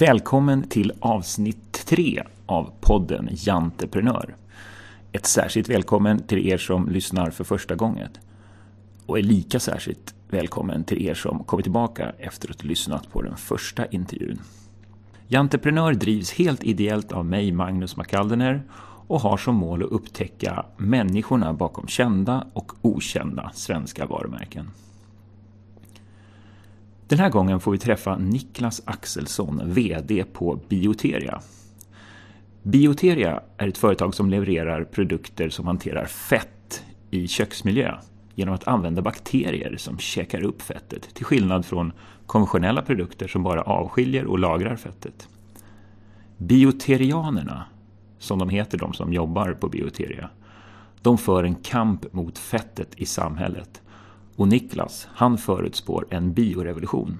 Välkommen till avsnitt 3 av podden Janteprenör. Ett särskilt välkommen till er som lyssnar för första gången. Och är lika särskilt välkommen till er som kommer tillbaka efter att ha lyssnat på den första intervjun. Janteprenör drivs helt ideellt av mig, Magnus McAldener, och har som mål att upptäcka människorna bakom kända och okända svenska varumärken. Den här gången får vi träffa Niklas Axelsson, VD på Bioteria. Bioteria är ett företag som levererar produkter som hanterar fett i köksmiljö genom att använda bakterier som käkar upp fettet, till skillnad från konventionella produkter som bara avskiljer och lagrar fettet. Bioterianerna, som de heter de som jobbar på Bioteria, de för en kamp mot fettet i samhället och Niklas, han förutspår en biorevolution.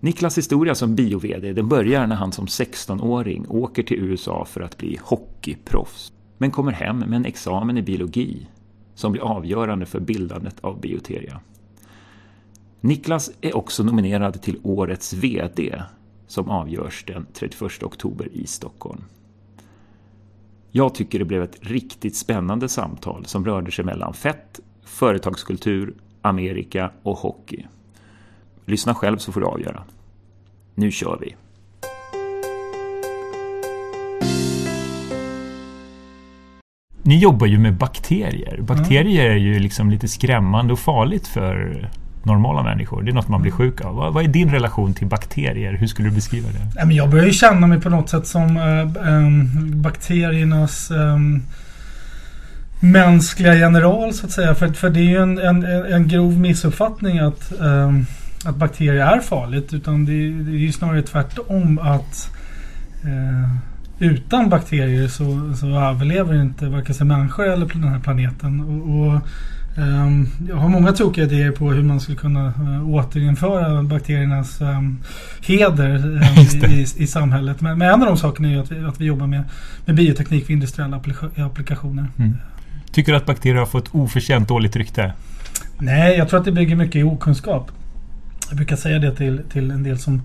Niklas historia som bio-VD den börjar när han som 16-åring åker till USA för att bli hockeyproffs, men kommer hem med en examen i biologi som blir avgörande för bildandet av Bioteria. Niklas är också nominerad till Årets VD som avgörs den 31 oktober i Stockholm. Jag tycker det blev ett riktigt spännande samtal som rörde sig mellan fett, företagskultur, Amerika och hockey. Lyssna själv så får du avgöra. Nu kör vi! Ni jobbar ju med bakterier. Bakterier är ju liksom lite skrämmande och farligt för normala människor. Det är något man blir sjuk av. Vad, vad är din relation till bakterier? Hur skulle du beskriva det? Jag börjar ju känna mig på något sätt som äh, bakteriernas äh, mänskliga general så att säga. För, för det är ju en, en, en grov missuppfattning att, äh, att bakterier är farligt. Utan det, det är ju snarare tvärtom att utan bakterier så, så överlever inte varken sig människor eller den här planeten. Och, och um, jag har många tokiga idéer på hur man skulle kunna uh, återinföra bakteriernas um, heder um, i, i, samhället. Men, men en av de sakerna är att vi, att vi jobbar med, med bioteknik för industriella applikationer. Mm. Tycker du att bakterier har fått oförtjänt dåligt rykte? Nej, jag tror att det bygger mycket i okunskap. Jag brukar säga det till, till en del som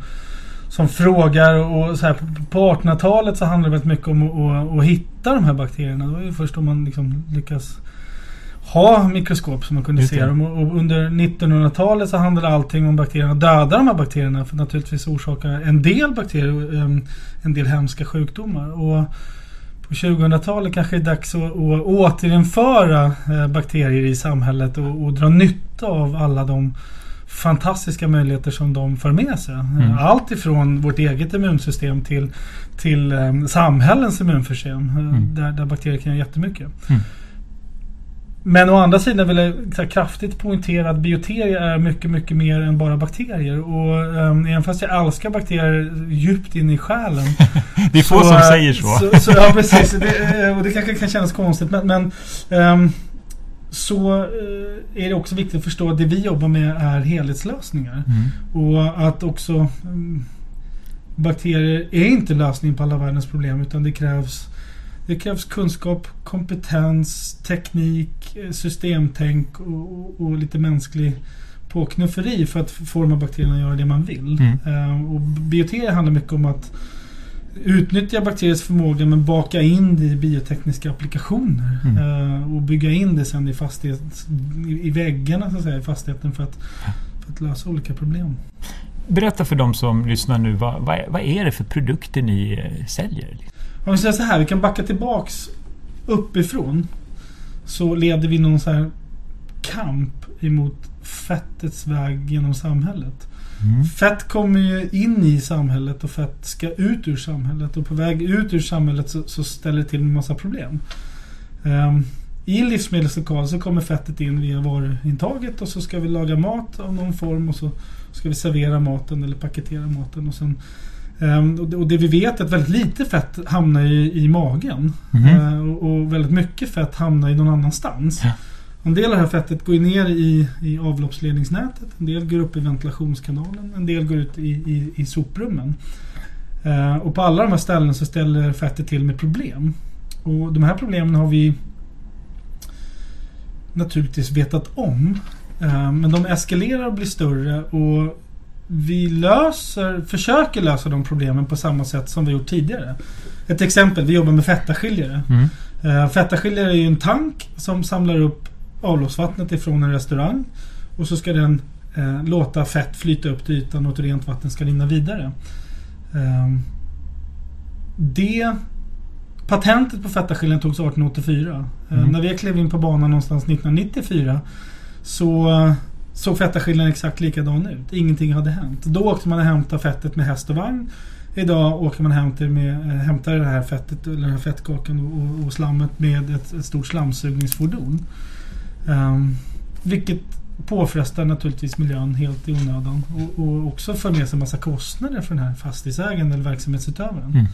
som frågar och så här, på 1800-talet så handlade det väldigt mycket om att, att, hitta de här bakterierna. Det var ju först då man liksom lyckas ha mikroskop som man kunde se dem. Och under 1900-talet så handlade allting om bakterierna. Döda de här bakterierna för naturligtvis orsakar en del bakterier ehm, en del hemska sjukdomar. Och på 2000-talet kanske det är dags att, att återinföra eh, bakterier i samhället och, och dra nytta av alla de fantastiska möjligheter som de för med sig. Mm. Allt ifrån vårt eget immunsystem till, till um, samhällens immunsystem. Eh, mm. Där, där bakterier kan göra jättemycket. Mm. Men å andra sidan vill jag kraftigt poängtera att bioterier är mycket, mycket mer än bara bakterier. Och um, även fast jag älskar bakterier djupt in i själen. det är få som säger så. så, så ja, precis. Det, och det kanske kan kännas konstigt. Men, men um, så eh, är det också viktigt att förstå att det vi jobbar med är helhetslösningar. Mm. Och att också mm, bakterier är inte lösningen på alla världens problem utan det krävs det krävs kunskap, kompetens, teknik, eh, systemtänk och, och lite mänsklig påknufferi för att få de här bakterierna att göra det man vill. Mm. Uh, och bioterier handlar mycket om att utnyttja bakteriers förmåga men baka in det i biotekniska applikationer. Mm. Uh, och bygga in det sen i, fastighet, i väggarna så att säga, i fastigheten för att, för att lösa olika problem. Berätta för de som lyssnar nu, vad, vad, vad är det för produkter ni eh, säljer? Om vi säger så här, vi kan backa tillbaks uppifrån. Så leder vi någon så här kamp emot fettets väg genom samhället. Mm. Fett kommer ju in i samhället och fett ska ut ur samhället. Och på väg ut ur samhället så, så ställer det till en massa problem. Um, I en livsmedelslokal så kommer fettet in via varuintaget och så ska vi laga mat av någon form och så ska vi servera maten eller paketera maten. Och, sen, och, det, vi vet är att väldigt lite fett hamnar i, i magen. Mm. Och, väldigt mycket fett hamnar i någon annanstans. Ja. En del av det här fettet går ner i, i avloppsledningsnätet. En del går upp i ventilationskanalen. En del går ut i, i, i soprummen. Eh, och på alla de här ställena så ställer fettet till med problem. Och de här problemen har vi naturligtvis vetat om. Men de eskalerar och blir större och vi löser, försöker lösa de problemen på samma sätt som vi gjort tidigare. Ett exempel, vi jobbar med fettaskiljare. Mm. Uh, fettaskiljare är ju en tank som samlar upp avloppsvattnet ifrån en restaurang. Och så ska den uh, låta fett flyta upp till ytan och rent vatten ska rinna vidare. Uh, det Patentet på fettaskiljaren togs 1884. Mm. När vi klev in på banan någonstans 1994 så såg fettaskillnaden exakt likadan ut. Ingenting hade hänt. Då åkte man och hämtade fettet med häst och vagn. Idag åker man hem till med, eh, hämtar det här fettet, eller den här fettkakan och, och slammet med ett, ett stort slamsugningsfordon. Um, vilket påfrestar naturligtvis miljön helt i onödan. Och, och också för med sig en massa kostnader för den här fastighetsägaren eller verksamhetsutövaren. Mm.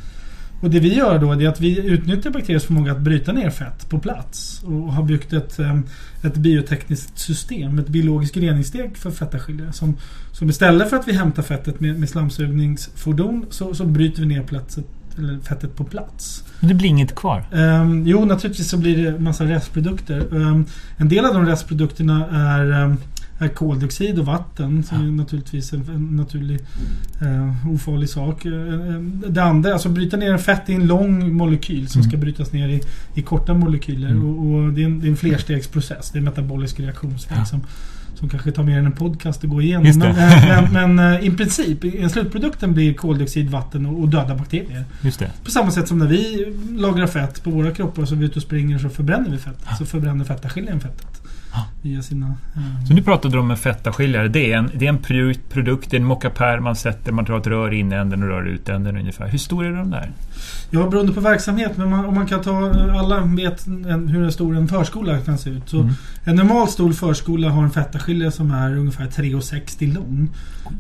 Och det vi gör då är att vi utnyttjar bakteriers förmåga att bryta ner fett på plats och har byggt ett, ett biotekniskt system, ett biologiskt reningssteg för fettaskiljare. Som, som istället för att vi hämtar fettet med, med slamsugningsfordon så, så bryter vi ner platset, eller fettet på plats. Det blir inget kvar? Um, jo, naturligtvis så blir det massa restprodukter. Um, en del av de restprodukterna är um, är koldioxid och vatten som ja. är naturligtvis en, naturlig uh, ofarlig sak. Uh, det andra, alltså bryta ner fett i en lång molekyl som mm. ska brytas ner i, i korta molekyler. Mm. Och, och det, är en, det, är en, flerstegsprocess. Det är en metabolisk reaktionsväg ja. som, som kanske tar mer än en podcast att gå igenom. Men, men, men, i princip, en slutprodukten blir koldioxid, vatten och, och döda bakterier. Just det. På samma sätt som när vi lagrar fett på våra kroppar så vi är ute och springer så förbränner vi fett. Ja. Så förbränner fettaskiljaren fettet via sina... Eh. Så nu pratade du om en fettaskiljare. Det är en, det är en produkt, det är en mockapär man sätter, man drar ett rör in i änden och rör ut änden ungefär. Hur stor är de där? Ja, beroende på verksamhet. Men man, om man kan ta... Alla vet en, hur stor en förskola kan se ut. Så mm. En normal stor förskola har en fettaskiljare som är ungefär 3,60 lång.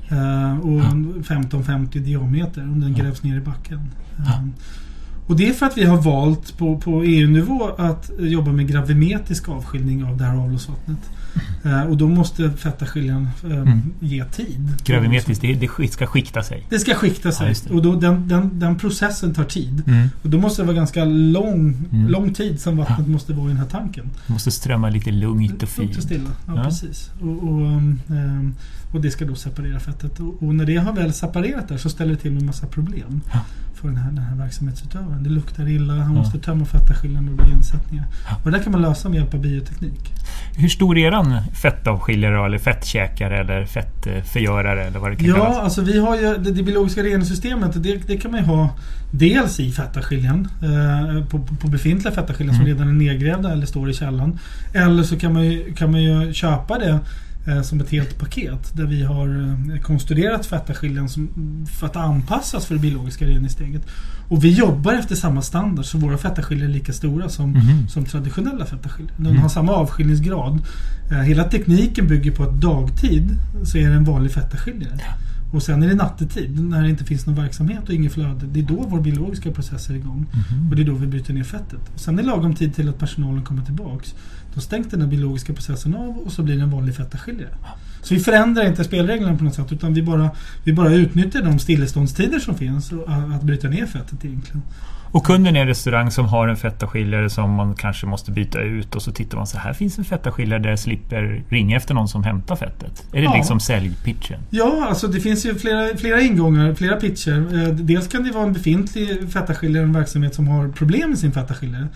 Eh, och ja. 15,50 diameter om den grävs ner i backen. Ja. Eh, och det är för att vi har valt på, på EU-nivå att jobba med gravimetrisk avskiljning av det här avloppsvattnet. Mm. Uh, och då måste fettaskiljaren uh, mm. ge tid. Gravimetriskt, det, det ska skikta sig? Det ska skikta sig. Ja, och då, den, den, den, processen tar tid. Mm. Och då måste det vara ganska lång, mm. lång tid som vattnet ja. måste vara i den här tanken. Det måste strömma lite lugnt och fint. stilla, ja, ja. precis. Och, och, um, och, det ska då separera fettet. Och, och, när det har väl separerat där så ställer det till med en massa problem för den här, den här verksamhetsutövaren. Det luktar illa, han ja. måste tömma fettaskiljaren och igensättningar. Och det där kan man lösa med hjälp av bioteknik. Hur stor är eran fettavskiljare eller fettkäkare eller fettförgörare eller vad det kan ja, kallas? alltså vi har ju det, det biologiska reningssystemet. Det, det kan man ju ha dels i fettaskiljan eh, på, på, befintliga fettaskiljan mm. som redan är nedgrävda eller står i källan. Eller så kan man ju, kan man ju köpa det som ett helt paket där vi har eh, konstruerat fettaskiljan för att anpassas för det biologiska reningssteget. Och vi jobbar efter samma standard så våra fettaskiljor är lika stora som, mm. som traditionella fettaskiljor. De mm. har samma avskiljningsgrad. Eh, hela tekniken bygger på att dagtid så är det en vanlig fettaskiljare. Ja. Och sen är det nattetid när det inte finns någon verksamhet och inget flöde. Det är då vår biologiska process är igång. Mm. Och det är då vi bryter ner fettet. Och sen är det lagom tid till att personalen kommer tillbaks. Då stängs den biologiska processen av och så blir det en vanlig fettaskiljare. Så vi förändrar inte spelreglerna på något sätt utan vi bara, vi bara utnyttjar de stilleståndstider som finns att bryta ner fettet egentligen. Och kunden är en restaurang som har en fettaskiljare som man kanske måste byta ut och så tittar man så här finns en fettaskiljare där jag slipper ringa efter någon som hämtar fettet. Är det ja. liksom säljpitchen? Ja, alltså det finns ju flera, flera ingångar, flera pitcher. Eh, dels kan det vara en befintlig fettaskiljare, en verksamhet som har problem med sin fettaskiljare.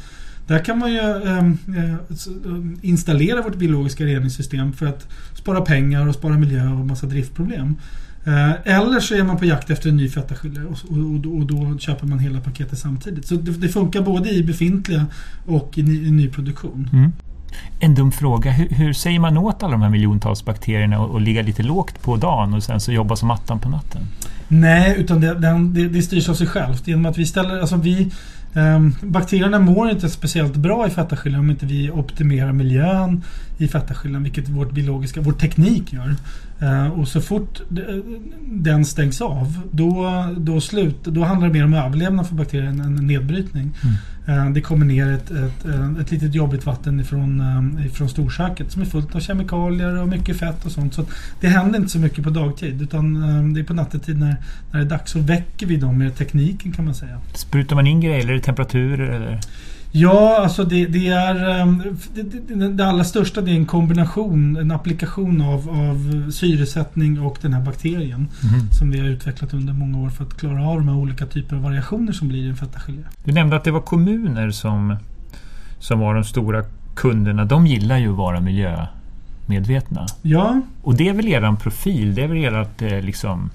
Där kan man ju ehm, eh, installera vårt biologiska reningssystem för att spara pengar och spara miljö och massa driftproblem. Eh, eller så är man på jakt efter en ny fettaskiljare och, och, och, då köper man hela paketet samtidigt. Så det, det funkar både i befintliga och i, ny, i nyproduktion. Mm. En dum fråga. Hur, hur, säger man åt alla de här miljontals bakterierna och, och ligga lite lågt på dagen och sen så jobba som attan på natten? Nej, utan det, det, det styrs av sig självt. Genom att vi ställer, alltså vi, Ehm, bakterierna mår inte speciellt bra i fettaskiljan om inte vi optimerar miljön i fettaskiljan, vilket vårt biologiska, vår teknik gör. Ehm, och så fort den stängs av, då, då, slut, då handlar det mer om överlevnad för bakterien än nedbrytning. Mm. Eh, det kommer ner ett, ett, eh, ett litet jobbigt vatten ifrån, eh, ifrån storköket som är fullt av kemikalier och mycket fett och sånt. Så det händer inte så mycket på dagtid utan det är på nattetid när, när det är dags så väcker vi dem med tekniken kan man säga. Sprutar man in grejer eller är det temperaturer? Eller? Ja, alltså det, det är ehm, det, det, det, allra största det är en kombination, en applikation av, av syresättning och den här bakterien. Mhm. Som vi har utvecklat under många år för att klara av de här olika typer av variationer som blir i en fetagelé. Du nämnde att det var kommuner som, som var de stora kunderna. De gillar ju att vara miljömedvetna. Ja, Och det är väl eran profil? Det är väl ert eh, liksom,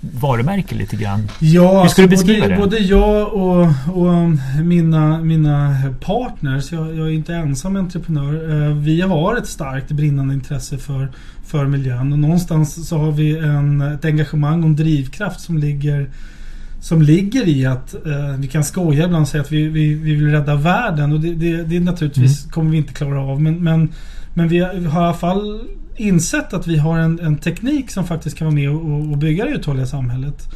varumärke lite grann? Ja, Hur ska du alltså beskriva både, det? både jag och, och mina, mina partners, jag, jag är inte ensam entreprenör, eh, vi har ett starkt brinnande intresse för, för miljön och någonstans så har vi en, ett engagemang och en drivkraft som ligger som ligger i att eh, vi kan skoja ibland och säga att vi, vi, vi vill rädda världen och det, det, det naturligtvis Mm. kommer vi inte klara av men, men, men vi har i alla fall insett att vi har en, en teknik som faktiskt kan vara med och, och bygga det uthålliga samhället.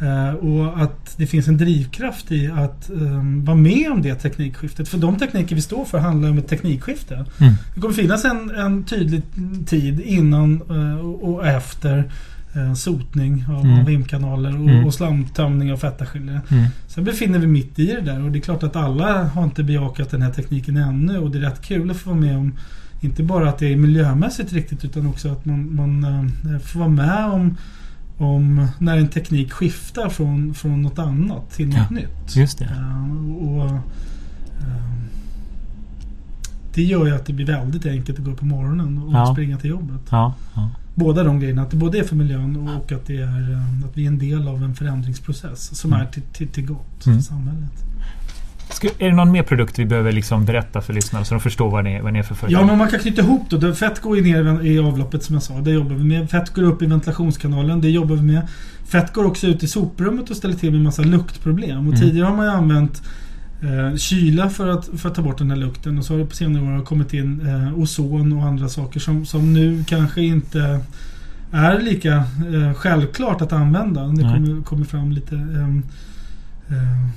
Eh, och att det finns en drivkraft i att eh, vara med om det teknikskiftet. För de tekniker vi står för handlar om ett teknikskifte. Mm. Det kommer finnas en, en tydlig tid innan eh, och efter eh, sotning av, Mm. av imkanaler och, Mm. och slamtömning av fetagelé. Mm. Sen befinner vi mitt i det där och det är klart att alla har inte bejakat den här tekniken ännu och det är rätt kul att få vara med om inte bara att det är miljömässigt riktigt utan också att man, man eh, får vara med om, om när en teknik skiftar från, från något annat till något Ja, nytt. Just det. Eh, och, eh, det gör ju att det blir väldigt enkelt att gå upp på morgonen och Ja. springa till jobbet. Ja, ja. Båda de grejerna. Att det både är för miljön och att, det är, att vi är en del av en förändringsprocess som Mm. är till, till, till gott Mm. för samhället. Ska, är det någon mer produkt vi behöver liksom berätta för lyssnarna så de förstår vad ni vad ni är för företag? Ja, men man kan knyta ihop då. Fett går ju ner i avloppet som jag sa. Det jobbar vi med. Fett går upp i ventilationskanalen. Det jobbar vi med. Fett går också ut i soprummet och ställer till med en massa luktproblem. Och Mm. tidigare har man ju använt eh, kyla för att, för att ta bort den här lukten. Och så har det på senare år kommit in eh, ozon och andra saker som, som nu kanske inte är lika eh, självklart att använda. Det kommer, kommer fram lite ehm, eh,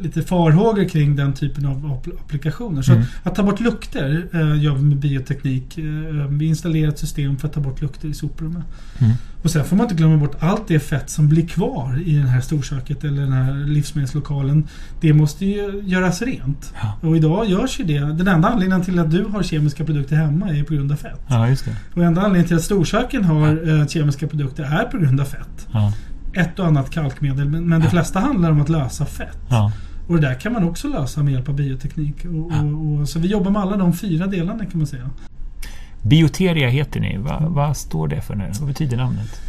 lite farhågor kring den typen av app- applikationer. Så Mm. att ta bort lukter eh, gör vi med bioteknik. Eh, vi installerar ett system för att ta bort lukter i soprummet. Mm. Och sen får man inte glömma bort allt det fett som blir kvar i det här storköket eller den här livsmedelslokalen. Det måste ju göras rent. Ja. Och idag görs ju det. Den enda anledningen till att du har kemiska produkter hemma är på grund av fett. ja. Och enda anledningen till att storköken har eh, kemiska produkter är på grund av fett. Ja, Ett och annat kalkmedel. Men, men det Ja. flesta handlar om att lösa fett. ja. Och det där kan man också lösa med hjälp av bioteknik. Och, Ja. och, och, så vi jobbar med alla de fyra delarna kan man säga. Bioteria heter ni. Va, vad står det för nu? Vad betyder namnet?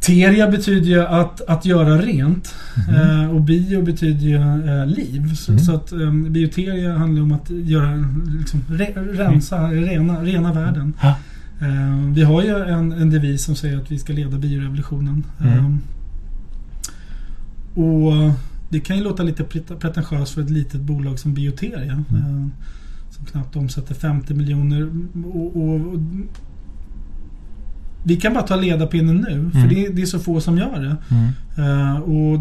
Teria betyder ju att, att göra rent. Mhm. Eh, och bio betyder ju eh, liv. Så, Mm. så att eh, bioteria handlar om att göra, liksom, re, rensa, rena, rena världen. Eh, vi har ju en, en devis som säger att vi ska leda biorevolutionen. Mm. Eh, och det kan ju låta lite pret- pretentiöst för ett litet bolag som Bioteria. Mm. Eh, som knappt omsätter 50 miljoner. Och, och, och, vi kan bara ta ledarpinnen nu. För Mm. det, det är så få som gör det. Mm. Eh, och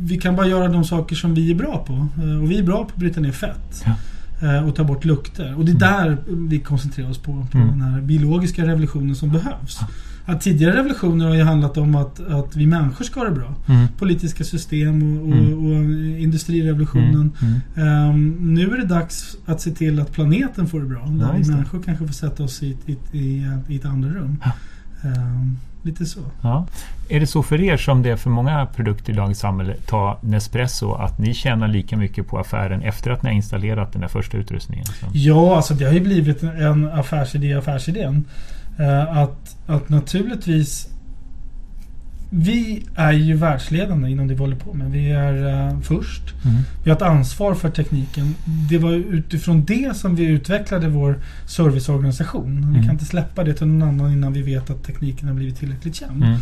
vi kan bara göra de saker som vi är bra på. Och vi är bra på att bryta ner fett. Ja. Och ta bort lukter. Och det är där vi koncentrerar oss på. På Mm. den här biologiska revolutionen som behövs. Att tidigare revolutioner har ju handlat om att, att vi människor ska ha det bra. Mm. Politiska system och, och, Mm. och industrirevolutionen. Mm. Ehm, nu är det dags att se till att planeten får det bra. Där Ja, vi just det. människor kanske får sätta oss i, i, i, i ett andra rum. Ja. Ehm, lite så. Ja. Är det så för er som det är för många produkter i dagens samhälle, ta Nespresso, att ni tjänar lika mycket på affären efter att ni har installerat den där första utrustningen? Så. Ja, alltså det har ju blivit en affärsidé i affärsidén. Eh, att, att naturligtvis vi är ju världsledande inom det vi håller på med. Vi är eh, först. Mm. Vi har ett ansvar för tekniken. Det var utifrån det som vi utvecklade vår serviceorganisation. Vi Mm. kan inte släppa det till någon annan innan vi vet att tekniken har blivit tillräckligt känd. Mm.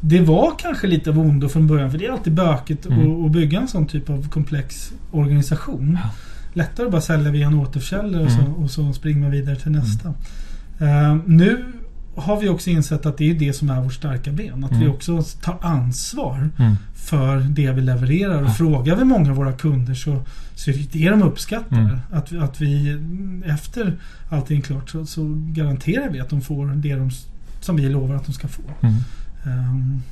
Det var kanske lite av ondo från början för det är alltid bökigt Mm. att, att bygga en sån typ av komplex organisation. Lättare att bara sälja via en återförsäljare och, Mm. så, och så springer man vidare till nästa. Eh, nu har vi också insett att det är det som är vårt starka ben. Att vi Mm. också tar ansvar Mm. för det vi levererar. Och Ja. frågar vi många av våra kunder så, så är det det de uppskattar. Mm. Att, vi- att vi efter allting är klart så, så garanterar vi att de får det de, som vi lovar att de ska få. Ehm,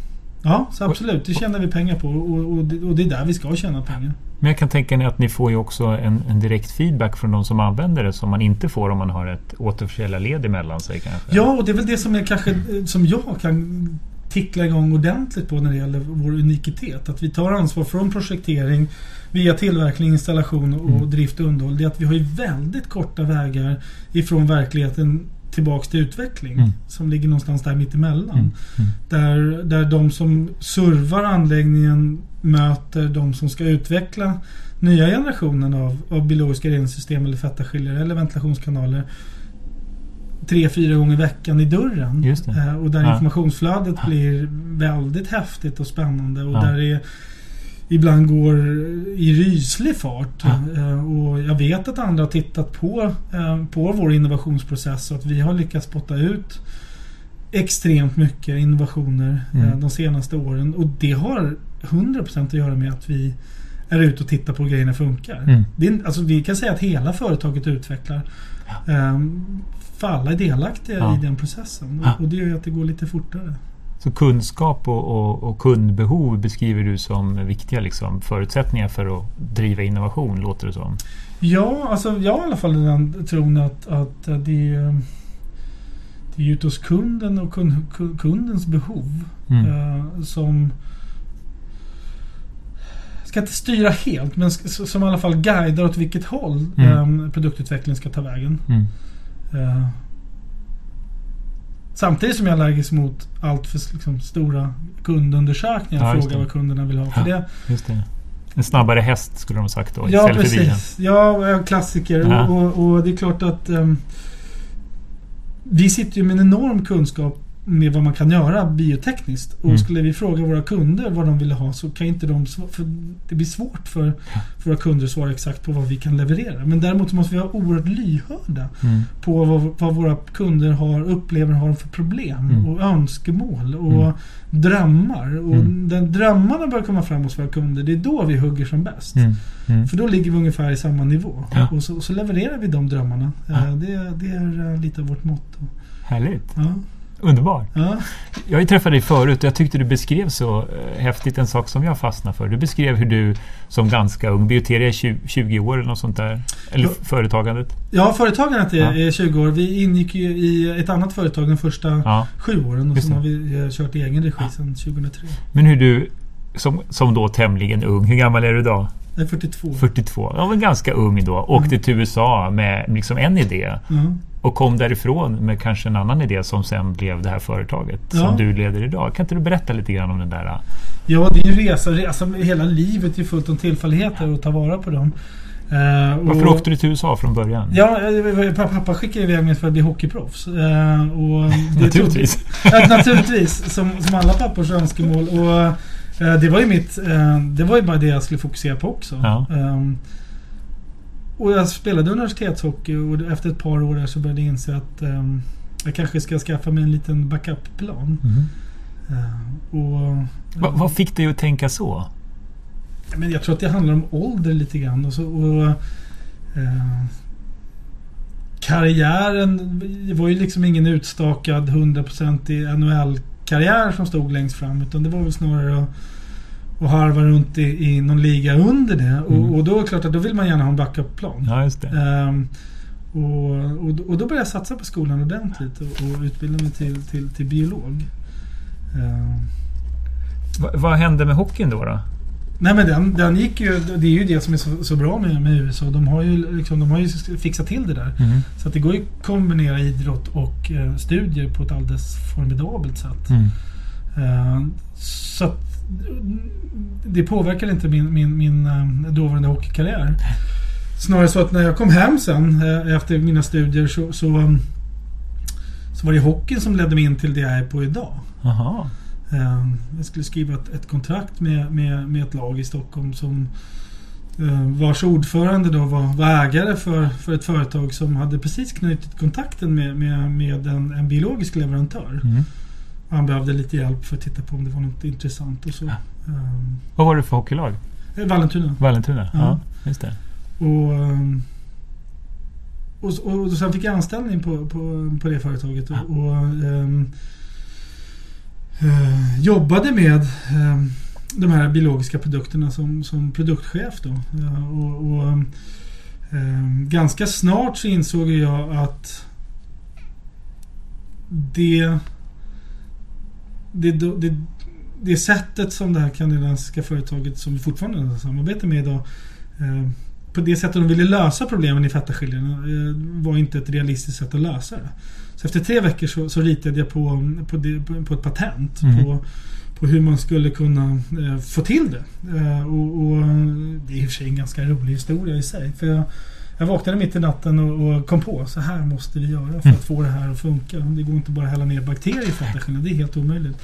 ja, så absolut. Det tjänar vi pengar på och, och, det- och det är där vi ska tjäna pengar. Men jag kan tänka mig att ni får ju också en, en, direkt feedback från de som använder det som man inte får om man har ett återförsäljarled emellan sig kanske. Ja, och det är väl det som är kanske som jag kan tickla igång ordentligt på när det gäller vår unikitet. Att vi tar ansvar från projektering via tillverkning, installation och mm. drift och underhåll. Det är att vi har ju väldigt korta vägar ifrån verkligheten tillbaks till utveckling. Mm. Som ligger någonstans där mittemellan. Mm. Mm. Där, där de som servar anläggningen möter de som ska utveckla nya generationen av, av biologiska reningssystem eller fettaskiljare eller ventilationskanaler tre, fyra gånger i veckan i dörren. Eh, och där ja. informationsflödet ja. blir väldigt häftigt och spännande. Och ja. där det ibland går i ryslig fart. Eh, och jag vet att andra har tittat på, eh, på vår innovationsprocess och att vi har lyckats spotta ut extremt mycket innovationer eh, mm. de senaste åren. Och det har 100% att göra med att vi är ute och tittar på hur grejerna funkar. Mm. Det är, alltså, vi kan säga att hela företaget utvecklar. Ja. Um, för alla är delaktiga ja. i den processen. Och, och det gör ju att det går lite fortare. Så kunskap och, och, och, kundbehov beskriver du som viktiga liksom, förutsättningar för att driva innovation, låter det som? Ja, alltså jag har i alla fall den tron att, att det, är, det är ute hos kunden och kund, kundens behov mm. uh, som ska inte styra helt, men som i alla fall guidar åt vilket håll mm. um, produktutvecklingen ska ta vägen. Mm. Uh, Samtidigt som jag är allergisk mot allt för liksom, stora kundundersökningar. Ja, fråga vad kunderna vill ha. För ja, det. Just det. En snabbare häst skulle de ha sagt då. Ja, precis. Ja, klassiker. Ja. Och, och, och, det är klart att um, vi sitter ju med en enorm kunskap med vad man kan göra biotekniskt. Och mm. skulle vi fråga våra kunder vad de vill ha så kan inte de... För det blir svårt för, för våra kunder att svara exakt på vad vi kan leverera. Men däremot måste vi vara oerhört lyhörda mm. på vad, vad, våra kunder har, upplever har för problem mm. och önskemål och mm. drömmar. Och mm. när drömmarna börjar komma fram hos våra kunder, det är då vi hugger som bäst. Mm. För då ligger vi ungefär i samma nivå. Ja. Och så, så, levererar vi de drömmarna. Ja. Det, det är eh, lite av vårt motto. Härligt. Ja. Underbar. Ja. Jag har ju träffat dig förut och jag tyckte du beskrev så eh, häftigt en sak som jag fastnade för. Du beskrev hur du som ganska ung, Bioteria är 20, 20 år eller något sånt där. Eller ja. företagandet. Ja, företagandet är, ja. är 20 år. Vi ingick ju i ett annat företag de första ja. sju åren och sen har vi eh, kört i egen regi ja. sedan 2003. Men hur du, som, som då tämligen ung, hur gammal är du idag? Jag är 42. 42. Jag var ganska ung då. Åkte mm. till USA med liksom en idé. Mm. Och kom därifrån med kanske en annan idé som sen blev det här företaget ja. som du leder idag. Kan inte du berätta lite grann om den där? Ja, det är en resa. resa hela livet är fullt av tillfälligheter och ta vara på dem. Uh, Varför och, åkte du till USA från början? Ja, eh, pappa skickade iväg mig för att bli hockeyproffs. Uh, och naturligtvis. Tog, naturligtvis, som, som alla pappors önskemål. Och, uh, det var ju mitt... det var ju bara det jag skulle fokusera på också. Ja. Um, och jag spelade universitetshockey och efter ett par år där så började jag inse att um, jag kanske ska skaffa mig en liten backup-plan. Mm. Uh, och, Va, vad fick dig att tänka så? Men jag tror att det handlar om ålder lite grann. Och så, och, uh, karriären var ju liksom ingen utstakad 100% NHL-karriär som stod längst fram. Utan det var väl snarare att och harva runt i, i någon liga under det. Mm. Och, och, då är det klart att då vill man gärna ha en backup-plan. Ja, just det. Um, och, och, och, då började jag satsa på skolan ordentligt och, och utbilda mig till, till, till biolog. Um, Va, vad hände med hockeyn då? då? Nej men den, den gick ju, det är ju det som är så, så bra med, med USA. De har, ju, liksom, de har ju fixat till det där. Mm. Så att det går ju att kombinera idrott och eh, studier på ett alldeles formidabelt sätt. Mm. Uh, så att det påverkade inte min, min, min eh, dåvarande hockeykarriär. Snarare så att när jag kom hem sen eh, efter mina studier så, så, um, så var det hockeyn som ledde mig in till det jag är på idag. Aha. Um, jag skulle skriva ett, ett kontrakt med, med, med ett lag i Stockholm som uh, vars ordförande då var, var ägare för, för ett företag som hade precis knutit kontakten med, med, med en, en biologisk leverantör. Mm. Han behövde lite hjälp för att titta på om det var något intressant och så. Ja. Um, Vad var det för hockeylag? Eh, Vallentuna. Vallentuna, ja. ja just det. Och, um, och, och, och sen fick jag anställning på, på, på det företaget. Och, och um, uh, jobbade med um, de här biologiska produkterna som, som produktchef då. Eh, och, och eh, ganska snart så insåg jag att det, det, det, det sättet som det här kanadensiska företaget som vi fortfarande samarbetar med idag eh, på det sättet de ville lösa problemen i fettaskiljarna eh, var inte ett realistiskt sätt att lösa det. Så efter tre veckor så, så ritade jag på, på, det, på ett patent mm. på, på hur man skulle kunna eh, få till det. Eh, och, och, Det är i och för sig en ganska rolig historia i sig. För jag, jag vaknade mitt i natten och, och kom på så här måste vi göra för att mm. få det här att funka. Det går inte bara att hälla ner bakterier i fettaskiljarna. Det är helt omöjligt.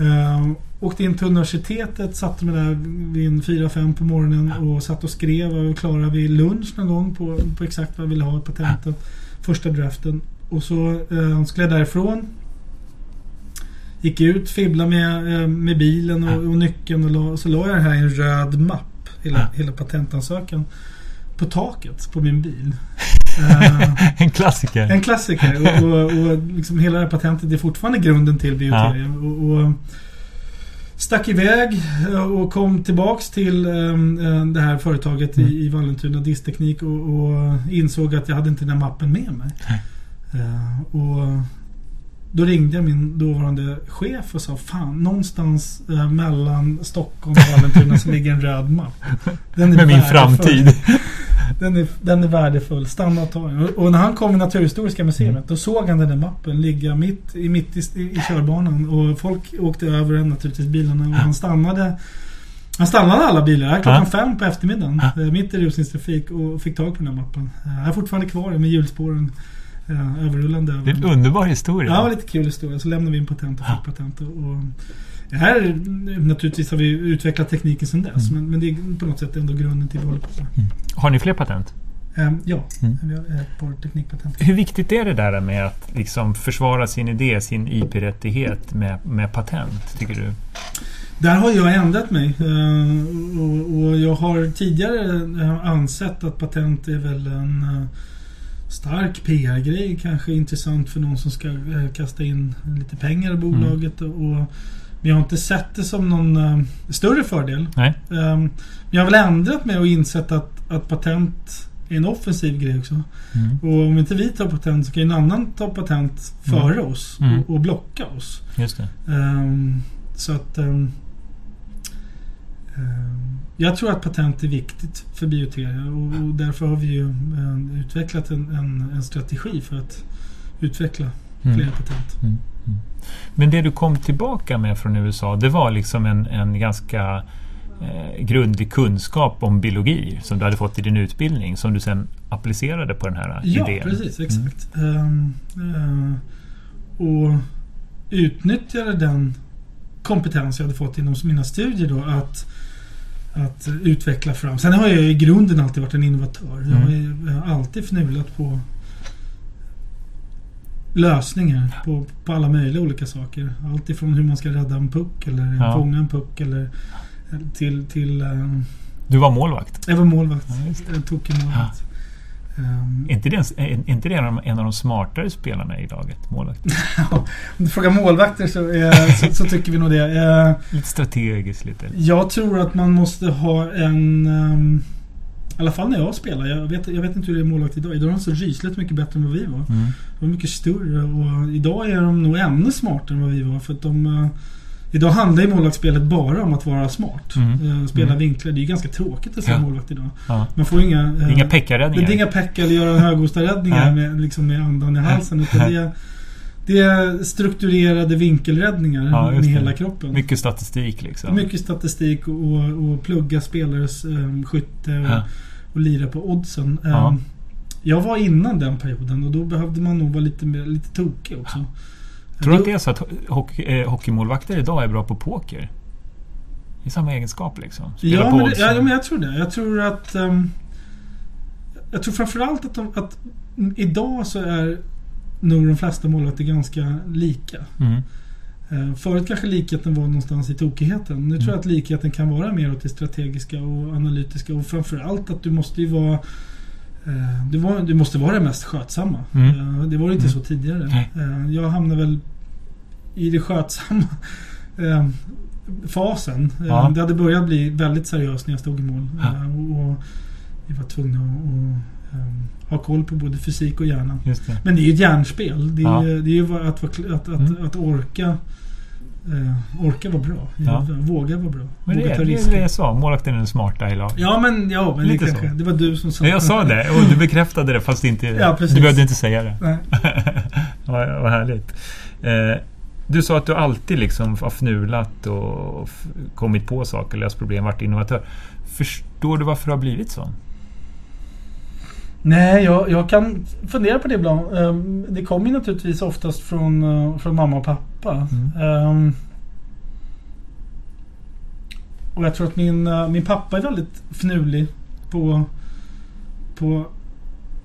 Uh, åkte in till universitetet, satte mig där vid 4-5 på morgonen och satt och skrev. och var klara vid lunch någon gång på, på exakt vad jag ville ha i patentet. Första draften. Och så uh, skulle jag därifrån. Gick ut, fibblade med, uh, med bilen och, och nyckeln och la, så la jag det här i en röd mapp. Hela, hela patentansökan. På taket på min bil. Uh, en klassiker. En klassiker. Och, och, och liksom hela det här patentet är fortfarande grunden till bioteria. Ja. Och, och, stack iväg och kom tillbaks till um, det här företaget mm. i, Vallentuna, Disteknik och, och, insåg att jag hade inte den mappen med mig. Uh, och då ringde jag min dåvarande chef och sa Fan, någonstans mellan Stockholm och Vallentuna så ligger en röd mapp. Med min framtid. den, är, den är värdefull. Stanna och ta den. Och, när han kom i Naturhistoriska museet mm. då såg han den där mappen ligga mitt, i, mitt i, i körbanan. Och folk åkte över den naturligtvis, bilarna. Och han stannade han stannade alla bilar klockan ja. fem på eftermiddagen. Ja. Eh, mitt i rusningstrafik och fick tag på den här mappen. Jag är fortfarande kvar med hjulspåren eh, överrullande. Det är en underbar historia. Ja, det var lite kul historia. Så lämnade vi in patent och fick ja. patent. Och, och här, naturligtvis har vi utvecklat tekniken sedan dess. Mm. Men, men, det är på något sätt ändå grunden till vad vi håller på med. Mm. Har ni fler patent? Um, ja, mm. vi har ett par teknikpatent. Hur viktigt är det där med att liksom försvara sin idé, sin IP-rättighet med, med patent, tycker du? Där har jag ändrat mig. Uh, och, jag har tidigare eh, ansett att patent är väl en uh, stark PR-grej. Kanske intressant för någon som ska kasta in lite pengar i bolaget. Mm. och men jag har inte sett det som någon uh, större fördel. Nej. Um, jag har väl ändrat mig och insett att, att patent är en offensiv grej också. Mm. Och om inte vi tar patent så kan en annan ta patent före mm. oss mm. Och, och, blocka oss. Just det. Um, så att um, jag tror att patent är viktigt för bioteria och, och därför har vi ju uh, utvecklat en, en, en, strategi för att utveckla mm. fler patent. Mm. Men det du kom tillbaka med från USA, det var liksom en, en ganska eh, grundlig kunskap om biologi som du hade fått i din utbildning som du sen applicerade på den här ja, idén. Ja, precis. Exakt. Mm. Um, uh, och utnyttjade den kompetens jag hade fått inom mina studier då att att utveckla fram. Sen har jag i grunden alltid varit en innovatör. Jag mm. har alltid fnulat på lösningar på, på alla möjliga olika saker. Allt ifrån hur man ska rädda en puck eller ja. fånga en puck eller till... till um, du var målvakt? Jag var målvakt. Ja, jag tog en målvakt. Um, är inte det, är inte det en av de smartare spelarna i laget? Målvakt? om du frågar målvakter så, eh, så, så, tycker vi nog det. Eh, lite strategiskt lite. Jag tror att man måste ha en... Um, i alla fall när jag spelar. Jag vet, jag vet inte hur det är målvakt idag. Idag är de så rysligt mycket bättre än vad vi var. Mm. De var mycket större och idag är de nog ännu smartare än vad vi var. För att de... Uh, idag handlar ju målvaktsspelet bara om att vara smart. Mm. Uh, spela mm. vinklar. Det är ju ganska tråkigt att se ja. målvakt idag. Ja. Man får inga... Uh, inga peckaräddningar. Det är inga pecka eller göra höghostaräddningar med, liksom med andan i halsen. Utan det det är strukturerade vinkelräddningar ja, med hela kroppen. Mycket statistik liksom. Mycket statistik och, och plugga spelares um, skytte. Och, ja och lira på oddsen. Ja. Ehm, jag var innan den perioden och då behövde man nog vara lite, mer, lite tokig också. Ja. Tror du att det är så att hockey, eh, hockeymålvakter idag är bra på poker? I samma egenskap liksom? Spela ja, men det, ja, men jag tror det. Jag tror att... Um, jag tror framförallt att, de, att idag så är nog de flesta målvakter ganska lika. Mm. Uh, förut kanske likheten var någonstans i tokigheten. Nu mm. tror jag att likheten kan vara mer åt det strategiska och analytiska och framförallt att du måste ju vara uh, du, var, du måste vara det mest skötsamma. Mm. Uh, det var inte mm. så tidigare. jag hamnade väl i det skötsamma fasen. Eh, Ja. Det hade börjat bli väldigt seriöst när jag stod i mål. Ja. Eh, Och, och vi var tvungna att ehm, ha koll på både fysik och hjärna. Just det. Men det är ju ett hjärnspel. Det är, Ja. ju- det är ju att, att, att, Mm. att orka eh, Orka vara bra. Ja. Våga vara bra. Men det Våga ta det, är risker. det jag sa. Målvakten är den smarta i laget. Ja men, ja, men det, kanske, så. det var du som sa Ja, jag sa det och du bekräftade det fast inte... Ja, precis. du behövde inte säga det. Nej. Vad vad härligt. Eh, du sa att du alltid liksom har fnulat och kommit på saker, löst problem, varit innovatör. Förstår du varför det har blivit så? Nej, jag, jag kan fundera på det ibland. Ehm, Det kommer ju naturligtvis oftast från, eh, från mamma och pappa. Mm. Ehm, Och jag tror att min, eh, min pappa är väldigt fnulig på... på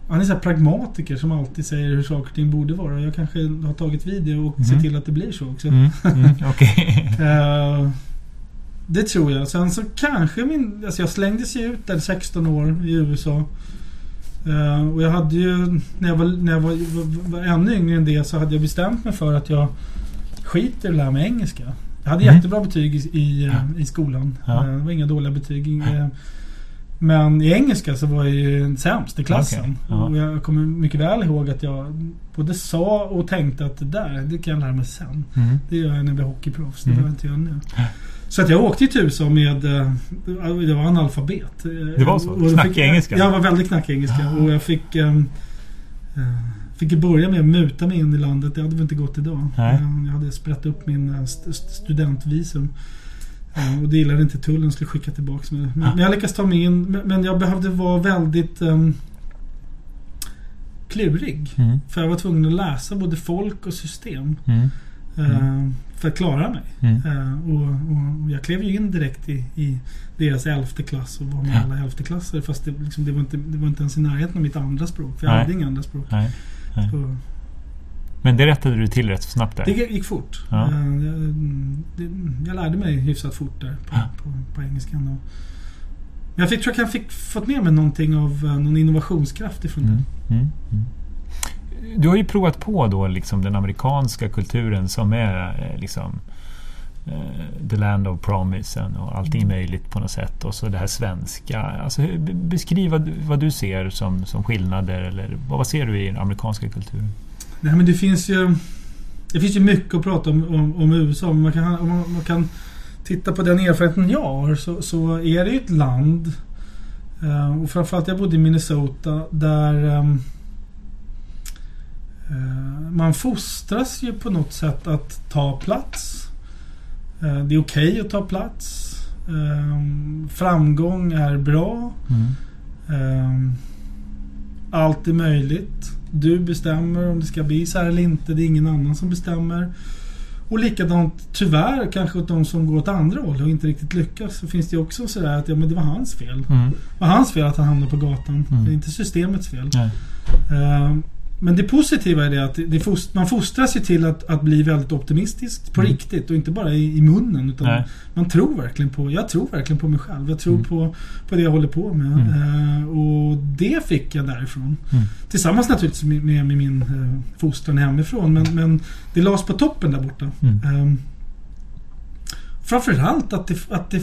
han är så pragmatiker som alltid säger hur saker och ting borde vara. Jag kanske har tagit vid det och Mhm. sett till att det blir så också. Mm, mm, Okej. Eh, det tror jag. Sen så kanske min... Alltså jag slängdes ju ut där 16 år i USA. Eh, och jag hade ju... När jag, var, när jag var, var, var ännu yngre än det så hade jag bestämt mig för att jag skiter i det här med engelska. Jag hade Mm. jättebra betyg i, i, eh, i skolan. Ja. Eh, det var inga dåliga betyg. Eh, Men i engelska så var jag ju sämst i klassen. Ja. Och jag kommer mycket väl ihåg att jag både sa och tänkte att det där, det kan jag lära mig sen. Mm. Det gör jag när jag blir hockeyproffs. Det Mm. behöver jag inte göra nu. Så att jag åkte till USA med... eh, Jag var analfabet. Det var så? Knackig engelska? Jag var väldigt knackig engelska. Ah. Och jag fick... ehm, eh, Fick ju börja med att muta mig in i landet. Det hade väl inte gått idag. Nej. Eh, Jag hade sprätt upp min eh, st- st- studentvisum. Eh, Och det gillade inte tullen. Skulle skicka tillbaka mig. Men, jag lyckades ta mig in. Men- jag behövde vara väldigt... Um, klurig. Mm. För jag var tvungen att läsa både folk och system. Mm. eh, För att klara mig. Mm. Eh, och, och, och jag klev ju in direkt i, i deras elfte klass och var med Ja. alla elfteklasser. Fast det, liksom, det, var inte, det var inte ens i närheten av mitt andra språk. För jag Nej. hade inga andra språk. Nej. Nej. Men det rättade du till rätt snabbt där. det gick fort. Ja. Eh, det, det, jag lärde mig hyfsat fort där på, Ja. på, på engelskan. Och, jag fick, tror jag kan fick fått med mig någonting av eh, någon innovationskraft ifrån Mm. det. Mm. Mm. Du har ju provat på då liksom den amerikanska kulturen som är eh, liksom eh, the land of promisen och allting är möjligt på något sätt. Och så det här svenska. Alltså, beskriv vad, du- vad du ser som, som skillnader eller vad, vad ser du i den amerikanska kulturen? Nej men det finns ju Det finns ju mycket att prata om, om, om USA. Men man kan, om man, man kan titta på den erfarenheten jag har så, så är det ju ett land eh, och framförallt jag bodde i Minnesota där ehm, eh, man fostras ju på något sätt att ta plats. Eh, det är okej att ta plats. Ehm, framgång är bra. Ehm, allt är möjligt. Du bestämmer om det ska bli så här eller inte. Det är ingen annan som bestämmer. Och likadant tyvärr kanske åt de som går åt andra håll och inte riktigt lyckas. Så finns det också sådär att ja, men det var hans fel. Mm. Det var hans fel att han hamnade på gatan. Mm. Det är inte systemets fel. Nej. Men det positiva är det att det, fost, man fostras ju till att, att bli väldigt optimistisk på Mm. riktigt och inte bara i, i munnen. Utan Nej. man tror verkligen på, jag tror verkligen på mig själv. Jag tror Mm. på, på det jag håller på med. Mm. Ehm, och det fick jag därifrån. Mm. Tillsammans naturligtvis med, med, med min eh, fostran hemifrån. Men, men det lades på toppen där borta. Mm. Ehm, framförallt att det, att det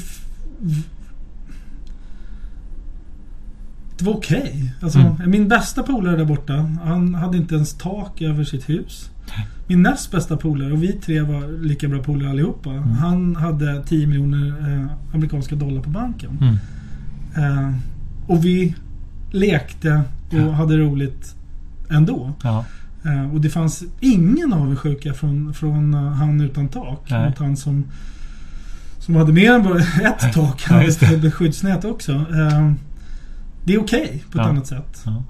det var okej. Alltså, Mm. Min bästa polare där borta, han hade inte ens tak över sitt hus. Min näst bästa polare, och vi tre var lika bra polare allihopa. Mm. Han hade 10 miljoner eh, amerikanska dollar på banken. Mm. Eh, och vi lekte och Ja. hade roligt ändå. Ja. Eh, och det fanns ingen avundsjuka från, från eh, han utan tak. Nej. Mot han som, som hade mer än bara ett tak. Han hade skyddsnät också. Det är okej på ett Ja. annat sätt. Ja.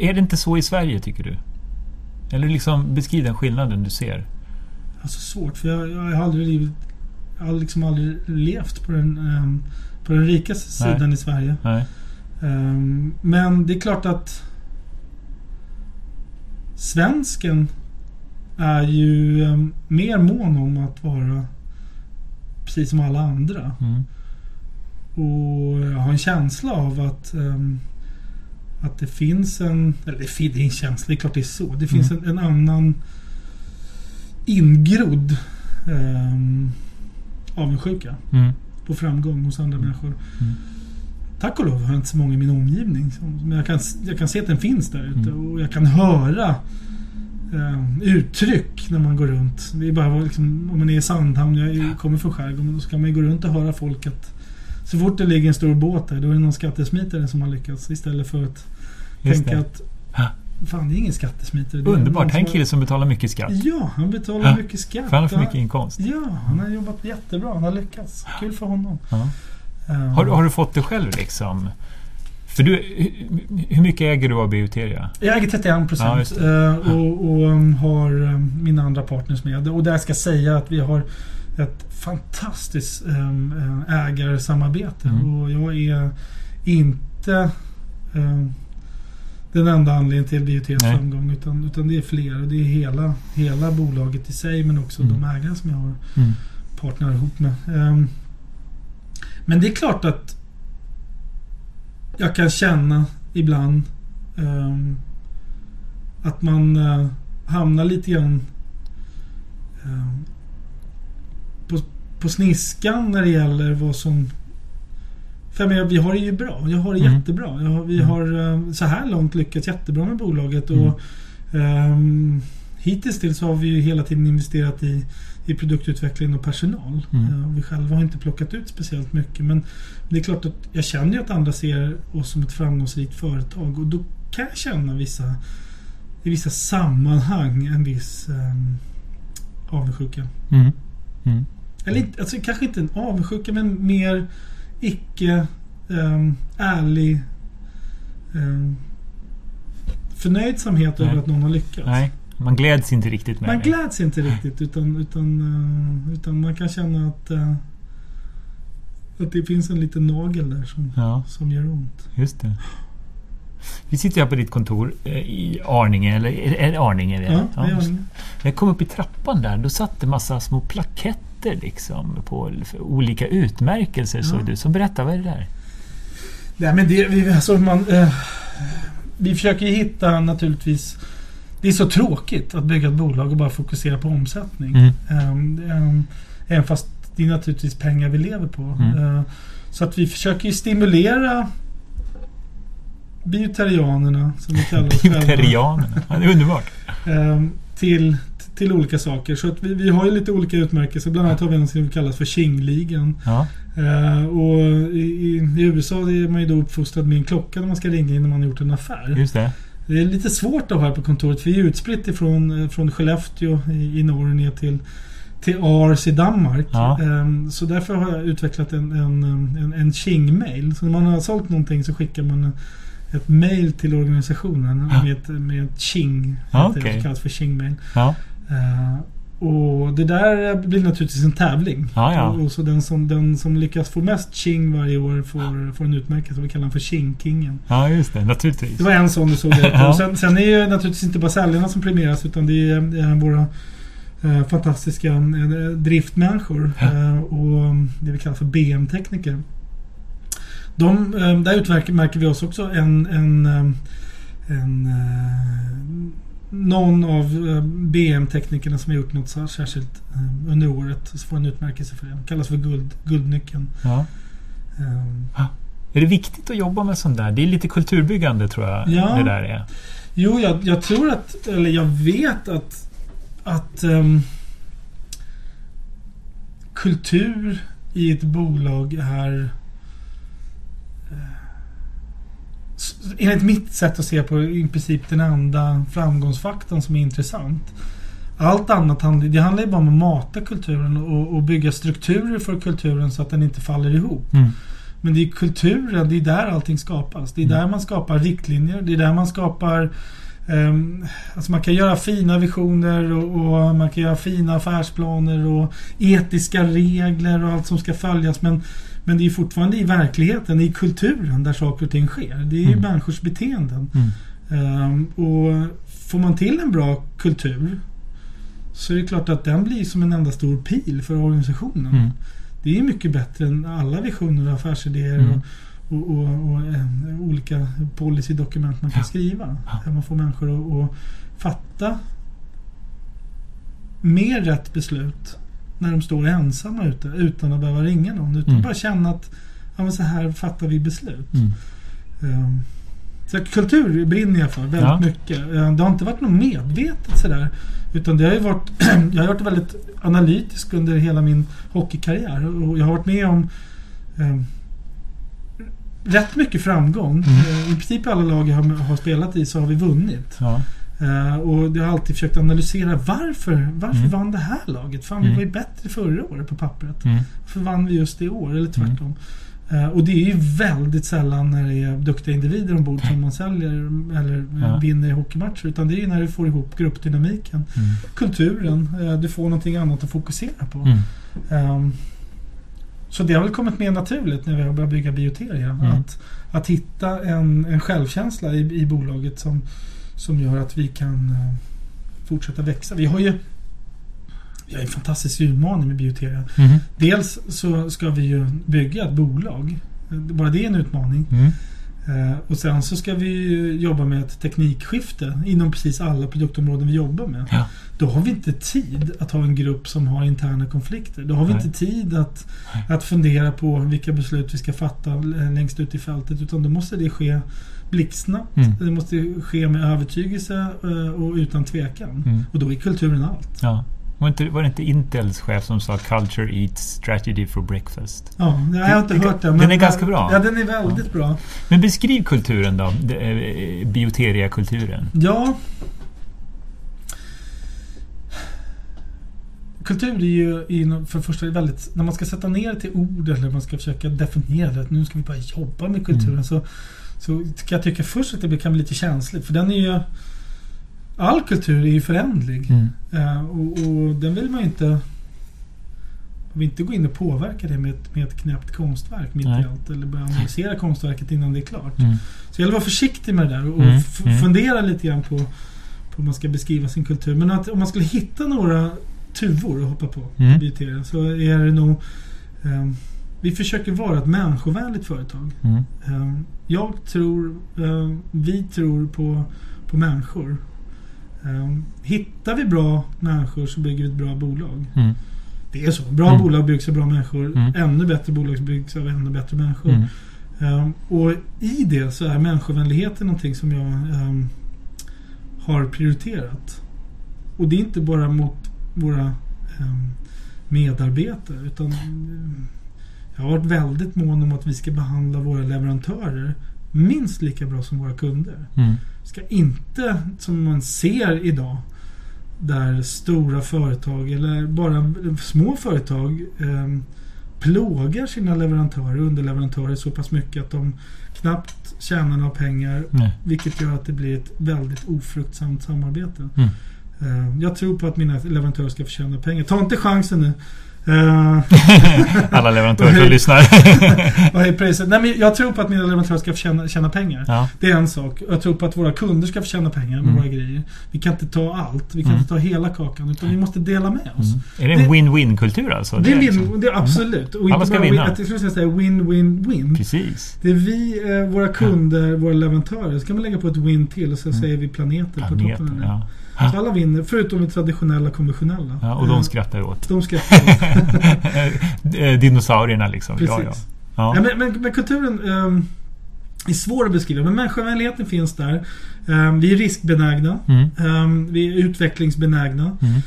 Är det inte så i Sverige tycker du? Eller liksom beskriv den skillnaden du ser. Alltså svårt för jag, jag har aldrig livet, jag har liksom aldrig levt på den, eh, på den rika sidan Nej. i Sverige. Ehm, Men det är klart att Svensken är ju em, mer mån om att vara precis som alla andra. Mm. Och jag har en känsla av att em, att det finns en... Eller det är en känsla, det är klart det är så. Det finns Mm. en, en annan ingrodd em, avundsjuka Mm. på framgång hos andra människor. Mm. Tack och lov har jag inte så många i min omgivning. Men jag kan, jag kan se att den finns där ute Mm. och jag kan höra eh, uttryck när man går runt. Det är bara liksom, om man är i Sandhamn, jag kommer från skärgården, så kan man ju gå runt och höra folk att så fort det ligger en stor båt där, då är det någon skattesmitare som har lyckats. Istället för att Just tänka det. att Ja. fan, det är ingen skattesmitare. Underbart. Här är en som kille som betalar mycket skatt. Ja, han betalar Ja. mycket skatt. För han har för Ja. mycket inkomst. Ja, han har jobbat jättebra. Han har lyckats. Kul för honom. Ja. Eh, Har, har du fått det själv liksom? För du, hur, mycket äger du av Bioteria? Jag äger 31 Ja, procent just och, och um, har um, mina andra partners med. Och där ska jag säga att vi har ett fantastiskt um, eh, ägarsamarbete. Mm. Och jag är inte um, den enda anledningen till Nej. framgång. Utan, utan det är fler. Och det är hela, hela bolaget i sig men också Mm. de ägare som jag har Mm. partner ihop med. Ehm, men det är klart att jag kan känna ibland ehm, att man eh, hamnar lite grann ehm, på, sniskan när det gäller vad som... För jag menar, vi har det ju bra. Jag har det Mm. jättebra. Har, vi Mm. har eh, så här långt lyckats jättebra med bolaget. Och, ehm, hittills till så har vi ju hela tiden investerat i, i produktutveckling och personal. Mm. Eh, och vi själva har inte plockat ut speciellt mycket. Men det är klart att jag känner ju att andra ser oss som ett framgångsrikt företag. Och då kan jag känna vissa, i vissa sammanhang en viss um, avundsjuka. Mm. Mm. Eller alltså, kanske inte en avundsjuka men mer icke um, ärlig um, förnöjdsamhet Nej. över att någon har lyckats. Nej, man gläds inte riktigt med Man det. gläds inte riktigt utan, utan, eh, utan man kan känna att, eh, att det finns en liten nagel där som, Ja, som gör ont. just det. Vi sitter här på ditt kontor eh, i Arninge, eller är det Arninge? vi är? Ja, Ja, ni. När jag kom upp i trappan där, då satt det massa små plaketter liksom på olika utmärkelser såg Ja. du. Så berätta, vad är det där? Nej men det, vi, alltså man, eh, vi försöker ju hitta naturligtvis Det är så tråkigt att bygga ett bolag och bara fokusera på omsättning. Mm. Ehm, även fast det är naturligtvis pengar vi lever på. Mm. Eh, så att vi försöker ju stimulera biotarianerna som vi kallar oss själva. Bioterianerna. Ja, det är underbart. Ehm, till, till olika saker. Så att vi, vi har ju lite olika utmärkelser. Bland annat har vi en som kallas för Qing-ligan. Ja. Eh, och i, i, USA är man ju då uppfostrad med en klocka när man ska ringa innan man har gjort en affär. Just det. Det är lite svårt att ha här på kontoret för vi är utspritt ifrån från Skellefteå i, i norr ner till, till Ars i Danmark. Ja. Ehm, så därför har jag utvecklat en, en, en, en Qing-mail. Så när man har sålt någonting så skickar man ett mail till organisationen Ja. med, ett, med ett Qing. Ja, okej. Det kallas för Qing-mail. Ja. Eh, och det där blir naturligtvis en tävling. Ja, ja. Och, och så den som, den som lyckas få mest Qing varje år får, får en utmärkelse. Vi kallar den för Qing-kingen. ja, just det. Naturligtvis. Det var en sån du såg. Ja. Och sen, sen är ju naturligtvis inte bara säljarna som premieras utan det är, det är våra eh, fantastiska eh, driftmänniskor. Eh, och det vi kallar för BM-tekniker. De, eh, där utmärker vi oss också en, en, eh, en någon av eh, BM-teknikerna som har gjort något särskilt eh, under året så får en utmärkelse för det. Det kallas för guld, Guldnyckeln. Ja. Eh, Är det viktigt att jobba med sånt där? Det är lite kulturbyggande tror jag Ja. det där är. Jo, jag, jag tror att, eller jag vet att, att ehm, kultur i ett bolag är eh, s- enligt mitt sätt att se på i princip den enda framgångsfaktorn som är intressant. Allt annat handlar, det handlar ju bara om att mata kulturen och, och bygga strukturer för kulturen så att den inte faller ihop. Mm. Men det är kulturen, det är där allting skapas. Det är Mm. där man skapar riktlinjer. Det är där man skapar ehm, Alltså man kan göra fina visioner och, och man kan göra fina affärsplaner och etiska regler och allt som ska följas. Men, men det är fortfarande i verkligheten, i kulturen där saker och ting sker. Det är ju Mm. människors beteenden. Mm. Ehm, och får man till en bra kultur så är det klart att den blir som en enda stor pil för organisationen. Mm. Det är mycket bättre än alla visioner och affärsidéer Mm. och, och, och, och eh, olika policydokument man kan Ja. skriva. Där man får människor att, att fatta mer rätt beslut när de står ensamma ute utan att behöva ringa någon. Utan Mm. bara känna att ja, men så här fattar vi beslut. Mm. Ehm, Så kultur brinner jag för väldigt Ja. mycket. Ehm, Det har inte varit något medvetet sådär. Utan det har ju varit, jag har varit väldigt analytisk under hela min hockeykarriär. Och jag har varit med om ehm, rätt mycket framgång. Mm. I princip alla lag jag har, har spelat i så har vi vunnit. Ja. Eh, och jag har alltid försökt analysera varför. Varför Mm. vann det här laget? Fan, vi Mm. var ju bättre förra året på pappret. Mm. Varför vann vi just i år? Eller tvärtom. Eh, och det är ju väldigt sällan när det är duktiga individer ombord som man säljer eller eh, Ja. vinner i hockeymatcher. Utan det är ju när du får ihop gruppdynamiken, Mm. kulturen. eh, du får någonting annat att fokusera på. Mm. Ehm, så det har väl kommit mer naturligt när vi har börjat bygga Bioteria. Mm. Att, att hitta en, en självkänsla i, i bolaget som, som gör att vi kan eh, fortsätta växa. Vi har ju vi har en fantastisk utmaning med Bioteria. Mm. Dels så ska vi ju bygga ett bolag. Eh, Bara det är en utmaning. Mm. Och sen så ska vi jobba med ett teknikskifte inom precis alla produktområden vi jobbar med. Ja. Då har vi inte tid att ha en grupp som har interna konflikter. Då har vi Nej. inte tid att, Nej. att fundera på vilka beslut vi ska fatta längst ut i fältet. Utan då måste det ske blixtsnabbt. Mm. Det måste ske med övertygelse eh, och utan tvekan. Mm. Och då är kulturen allt. Ja. Var, inte, var det inte Intels chef som sa “Culture eats strategy for breakfast”? Ja, jag har inte Det- hört det. den är ganska bra. Ja, den är väldigt bra. Men beskriv kulturen då, eh, Bioteria-kulturen. Ja. Kultur är ju för det första väldigt... När man ska sätta ner det till ord eller man ska försöka definiera det. Nu ska vi bara jobba med kulturen. Mm. Så, så jag tycka först att det kan bli lite känsligt. För den är ju... All kultur är ju förändlig. Mm. Eh, och, och den vill man ju inte... Man vill inte gå in och påverka det med ett, med ett knäppt konstverk mitt Nej. i allt. Eller börja analysera konstverket innan det är klart. Mm. Så jag vill vara försiktig med det där och Mm, mm. fundera lite grann på, på hur man ska beskriva sin kultur. Men att om man skulle hitta några tuvor att hoppa på Mm. Bioteria, så är det nog... ehm, vi försöker vara ett människovänligt företag. Mm. Ehm, jag tror... ehm, vi tror på, på människor. Ehm, hittar vi bra människor så bygger vi ett bra bolag. Mm. Det är så. Bra Mm. bolag byggs av bra människor. Mm. Ännu bättre bolag byggs av ännu bättre människor. Mm. Och i det så är människovänligheten någonting som jag har prioriterat. Och det är inte bara mot våra medarbetare utan jag har varit väldigt mån om att vi ska behandla våra leverantörer minst lika bra som våra kunder. Mm. Ska inte, som man ser idag, där stora företag eller bara små företag ehm, plågar sina leverantörer och underleverantörer så pass mycket att de knappt tjänar några pengar. Nej. Vilket gör att det blir ett väldigt ofruktsamt samarbete. Mm. Ehm, jag tror på att mina leverantörer ska förtjäna pengar. Ta inte chansen nu. Ehm, Alla leverantörer som lyssnar. vad är priset? Nej, men jag tror på att mina leverantörer ska förtjäna tjäna pengar. ja. Det är en sak. Jag tror på att våra kunder ska tjäna pengar med Mm. våra grejer. Vi kan inte ta allt. Vi kan Mm. inte ta hela kakan. Utan vi måste dela med oss. Mm. Är det en win-win-kultur alltså? Det är, är win, liksom- det är absolut. Och Alla ska vinna. Win, att jag skulle säga win-win-win. Precis. Det är vi, eh, våra kunder, våra leverantörer. Så kan man lägga på ett win till och så Mm. säger vi planeter på Planeter, toppen. ja. Så alla vinner, förutom det traditionella konventionella. ja. Och Eh, de skrattar ju åt. de skrattar. åt. Eh, Dinosaurierna liksom. Precis. Ja, ja. Ja. Ja, men, men, men kulturen ehm, är svår att beskriva. Men människovänligheten finns där. Ehm, vi är riskbenägna. Mm. Ehm, vi är utvecklingsbenägna. Mm.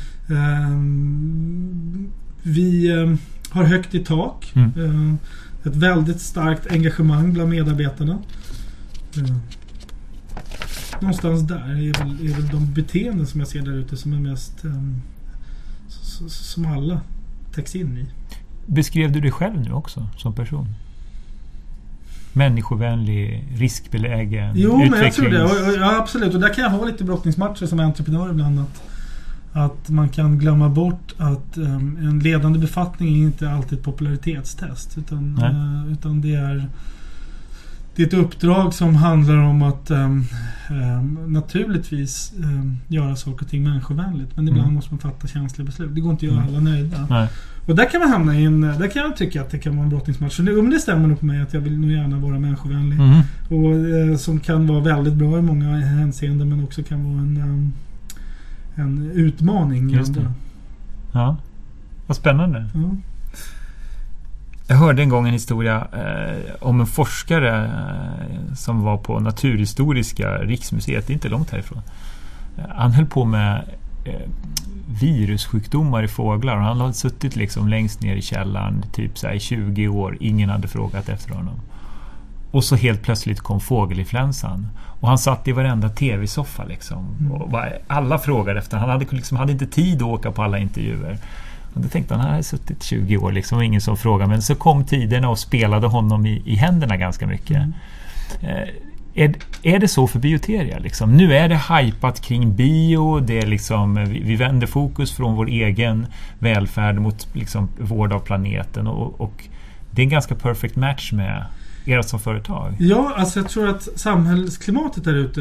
Vi har högt i tak. Mm. Ett väldigt starkt engagemang bland medarbetarna. Någonstans där är väl, är väl de beteenden som jag ser där ute som är mest s- som alla täcks in i. Beskrev du dig själv nu också som person? Människovänlig, riskbelägen, Jo, men jag tror det. utvecklings- Och- och- Ja, absolut. Och där kan jag ha lite brottningsmatcher som entreprenör ibland. Att, att man kan glömma bort att ehm, en ledande befattning är inte alltid ett popularitetstest. Utan, eh, utan det är det är ett uppdrag som handlar om att ehm, ehm, naturligtvis ehm, göra saker och ting människovänligt. Men ibland Mm. måste man fatta känsliga beslut. Det går inte att göra Mm. alla nöjda. Nej. Och där kan man hamna i en... Där kan jag tycka att det kan vara en brottningsmatch. Det, om det stämmer nog på mig att jag vill nog gärna vara människovänlig. Mm. Och eh, som kan vara väldigt bra i många hänseenden men också kan vara en, en utmaning. Just det. Ja. Vad spännande. Mm. Jag hörde en gång en historia eh, om en forskare eh, som var på Naturhistoriska riksmuseet, inte långt härifrån. Eh, han höll på med eh, virussjukdomar i fåglar och han hade suttit liksom längst ner i källaren typ så i 20 år. Ingen hade frågat efter honom. Och så helt plötsligt kom fågelinfluensan. Och han satt i varenda TV-soffa liksom. Mm. Och alla frågade efter Han hade, liksom, hade inte tid att åka på alla intervjuer. Och då tänkte han, han hade suttit 20 år liksom och ingen som frågade. Men så kom tiderna och spelade honom i, i händerna ganska mycket. Mm. Eh, är, är det så för bioteria? Liksom? Nu är det hypat kring bio. Det är liksom, vi, vi vänder fokus från vår egen välfärd mot liksom, vård av planeten. Och, och det är en ganska perfect match med er som företag. Ja, alltså jag tror att samhällsklimatet där ute.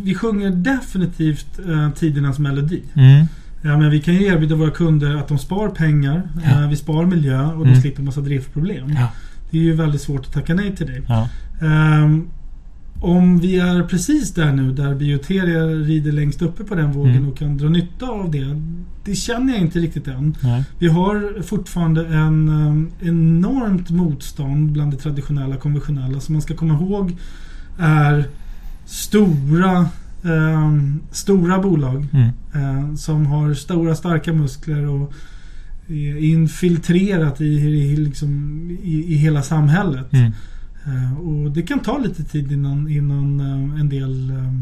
Vi sjunger definitivt eh, tidernas melodi. Mm. Ja, men vi kan ju erbjuda våra kunder att de spar pengar, Ja. eh, vi spar miljö och de Mm. slipper massa driftproblem. Ja. Det är ju väldigt svårt att tacka nej till det. Ja. Ehm, om vi är precis där nu, där bioteria rider längst uppe på den vågen Mm. och kan dra nytta av det. Det känner jag inte riktigt än. Nej. Vi har fortfarande en um, enormt motstånd bland det traditionella konventionella som man ska komma ihåg är stora ehm, stora bolag Mm. eh, som har stora starka muskler och är infiltrerat i, i, liksom, i, i hela samhället. Mm. Eh, och det kan ta lite tid innan, innan eh, en del eh,